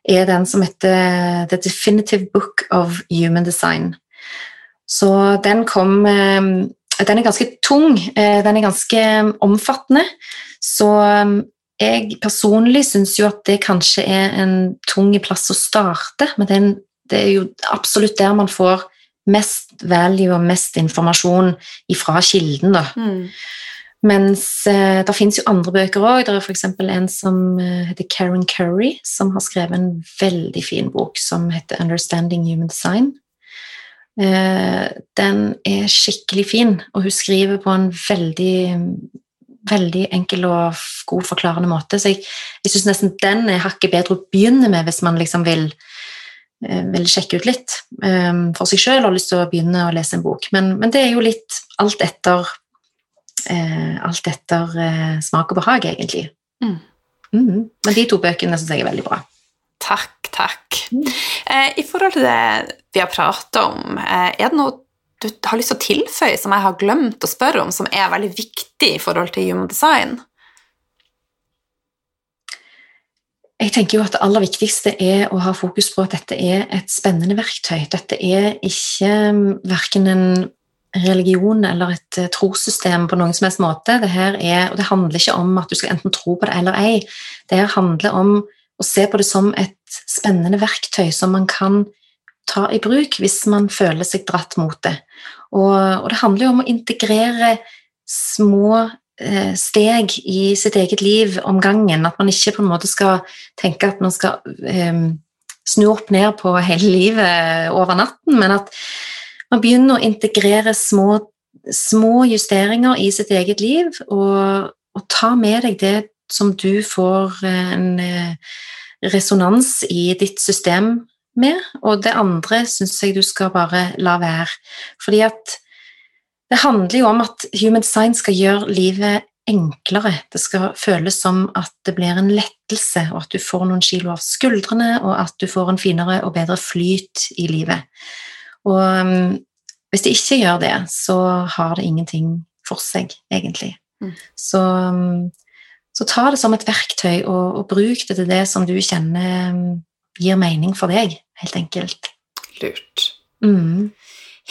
er den som heter The Definitive Book of Human Design. Så den kom eh, Den er ganske tung, eh, den er ganske omfattende, så eh, jeg personlig syns jo at det kanskje er en tung plass å starte, men det er, en, det er jo absolutt der man får mest value og mest informasjon ifra kilden, da. Mm. Mens eh, det finnes jo andre bøker òg. Det er f.eks. en som eh, heter Karen Curry, som har skrevet en veldig fin bok som heter 'Understanding Human Design'. Eh, den er skikkelig fin, og hun skriver på en veldig, veldig enkel og god forklarende måte. Så jeg, jeg syns nesten den er hakket bedre å begynne med hvis man liksom vil, eh, vil sjekke ut litt um, for seg sjøl og har lyst til å begynne å lese en bok. Men, men det er jo litt alt etter uh, alt etter uh, smak og behag, egentlig. Mm. Mhm. Men de to bøkene syns jeg er veldig bra. Takk, takk. Mm. Eh, I forhold til det vi har prata om, eh, er det noe du har lyst til å tilføye som jeg har glemt å spørre om, som er veldig viktig i forhold til human design? Jeg tenker jo at Det aller viktigste er å ha fokus på at dette er et spennende verktøy. Dette er ikke verken en religion eller et eh, trossystem på noen som helst måte. Det, er, og det handler ikke om at du skal enten tro på det eller ei. Det handler om å se på det som et spennende verktøy som man kan ta i bruk hvis man føler seg dratt mot det. Og, og det handler jo om å integrere små eh, steg i sitt eget liv om gangen. At man ikke på en måte skal tenke at man skal eh, snu opp ned på hele livet over natten, men at man begynner å integrere små, små justeringer i sitt eget liv, og, og ta med deg det som du får eh, en eh, resonans i ditt system med, og det andre syns jeg du skal bare la være. Fordi at det handler jo om at human design skal gjøre livet enklere. Det skal føles som at det blir en lettelse, og at du får noen kilo av skuldrene, og at du får en finere og bedre flyt i livet. Og um, hvis det ikke gjør det, så har det ingenting for seg, egentlig. Mm. Så, um, så ta det som et verktøy, og, og bruk det til det som du kjenner um, gir mening for deg, helt enkelt. Lurt. Mm.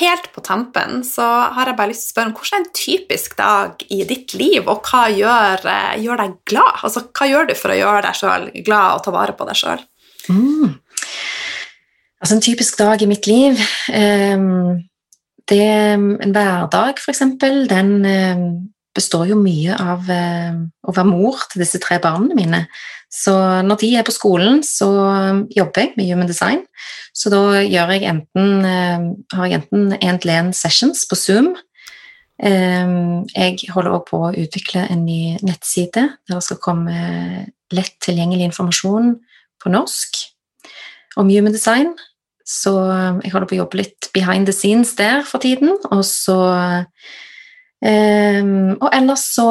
Helt på tampen så har jeg bare lyst til å spørre om hvordan er en typisk dag i ditt liv, og hva gjør, eh, gjør deg glad? Altså, hva gjør du for å gjøre deg sjøl glad og ta vare på deg sjøl? Mm. Altså en typisk dag i mitt liv um, det, En hverdag, for eksempel, den, ehm, består jo mye av eh, å være mor til disse tre barna mine. Så når de er på skolen, så jobber jeg med human design. Så da gjør jeg enten, eh, har jeg enten én-til-én sessions på Zoom. Eh, jeg holder også på å utvikle en ny nettside der det skal komme lett tilgjengelig informasjon på norsk om human design. Så jeg holder på å jobbe litt behind the scenes der for tiden. Og så Um, og ellers så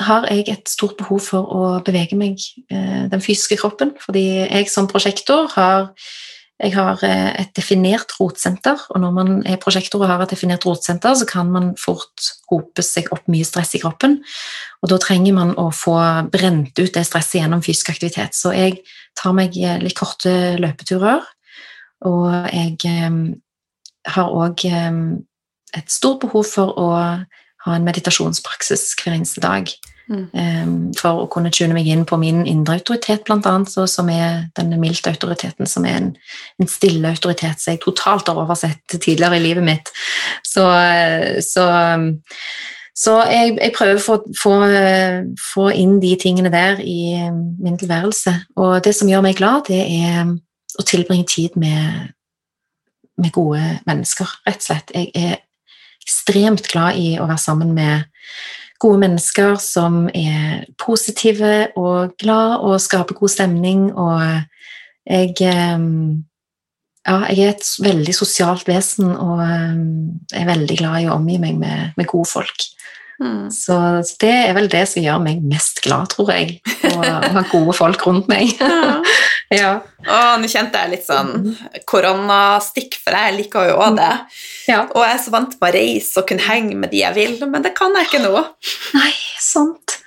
har jeg et stort behov for å bevege meg uh, den fysiske kroppen, fordi jeg som prosjektor har jeg har uh, et definert rotsenter, og når man er prosjektor og har et definert rotsenter, så kan man fort hope seg opp mye stress i kroppen, og da trenger man å få brent ut det stresset gjennom fysisk aktivitet. Så jeg tar meg eh, litt korte løpeturer, og jeg um, har òg et stort behov for å ha en meditasjonspraksis hver eneste dag. Mm. Um, for å kunne tune meg inn på min indre autoritet, blant annet, som er denne milde autoriteten, som er en, en, stille autoritet som jeg totalt har oversett tidligere i livet mitt. Så, så, så jeg, jeg, prøver å få, få, få, inn de tingene der i min tilværelse. Og det som gjør meg glad, det er å tilbringe tid med, med gode mennesker, rett og slett. Jeg er ekstremt glad i å være sammen med gode mennesker som er positive og glad og skaper god stemning. Og jeg ehm, Ja, jeg er et veldig sosialt vesen og ehm, er veldig glad i å omgi meg med, med gode folk. Mm. Så, så, det er vel det som gjør meg mest glad, tror jeg. Å ha gode folk rundt meg. Ja. Ja. Og nå kjente jeg litt sånn koronastikk, for jeg liker jo òg det. Ja. Og jeg er så vant med å reise og kunne henge med de jeg vil, men det kan jeg ikke nå. Nei, sant.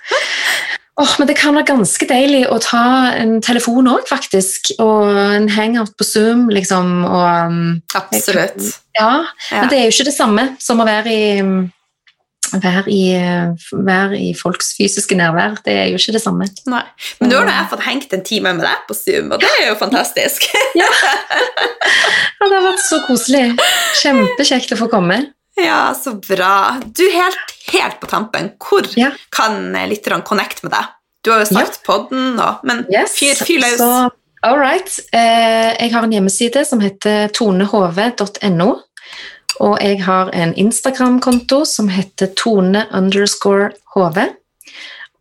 Oh, men det kan være ganske deilig å ta en telefon òg, faktisk. Og en hangout på Zoom, liksom. Og, um, Absolutt. Ja, ja, men det er jo ikke det samme som å være i være i, være i, folks fysiske nærvær. Det er jo ikke det samme. Nei. Men nå har jeg fått hengt en time med deg på Zoom, og det er jo fantastisk. ja. ja, det har vært så koselig. Kjempekjekt å få komme. Ja, så bra. Du, helt, helt på tampen, hvor ja. kan lytterne connect med deg? Du har jo sagt ja. podden, og, men yes. fyr, fyr løs. all right. Eh, jeg har en hjemmeside som heter tonehv.no. Og jeg har en Instagram-konto som heter tone underscore hv.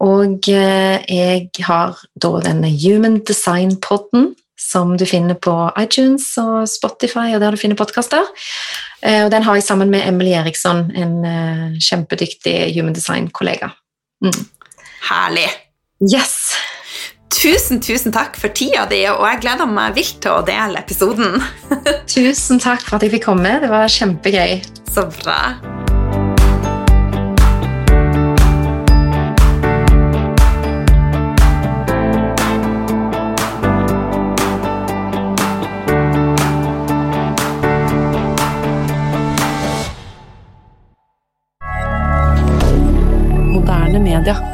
Og eh, jeg har da denne Human Design-podden som du finner på iTunes og Spotify og der du finner podkaster. Eh, og den har jeg sammen med Emily Eriksson, en eh, kjempedyktig human design-kollega. Mm. Herlig. Yes. Tusen, tusen takk for tida di, og jeg gleder meg vilt til å dele episoden. tusen takk for at jeg fikk komme. Det var kjempegøy. Så bra. Media.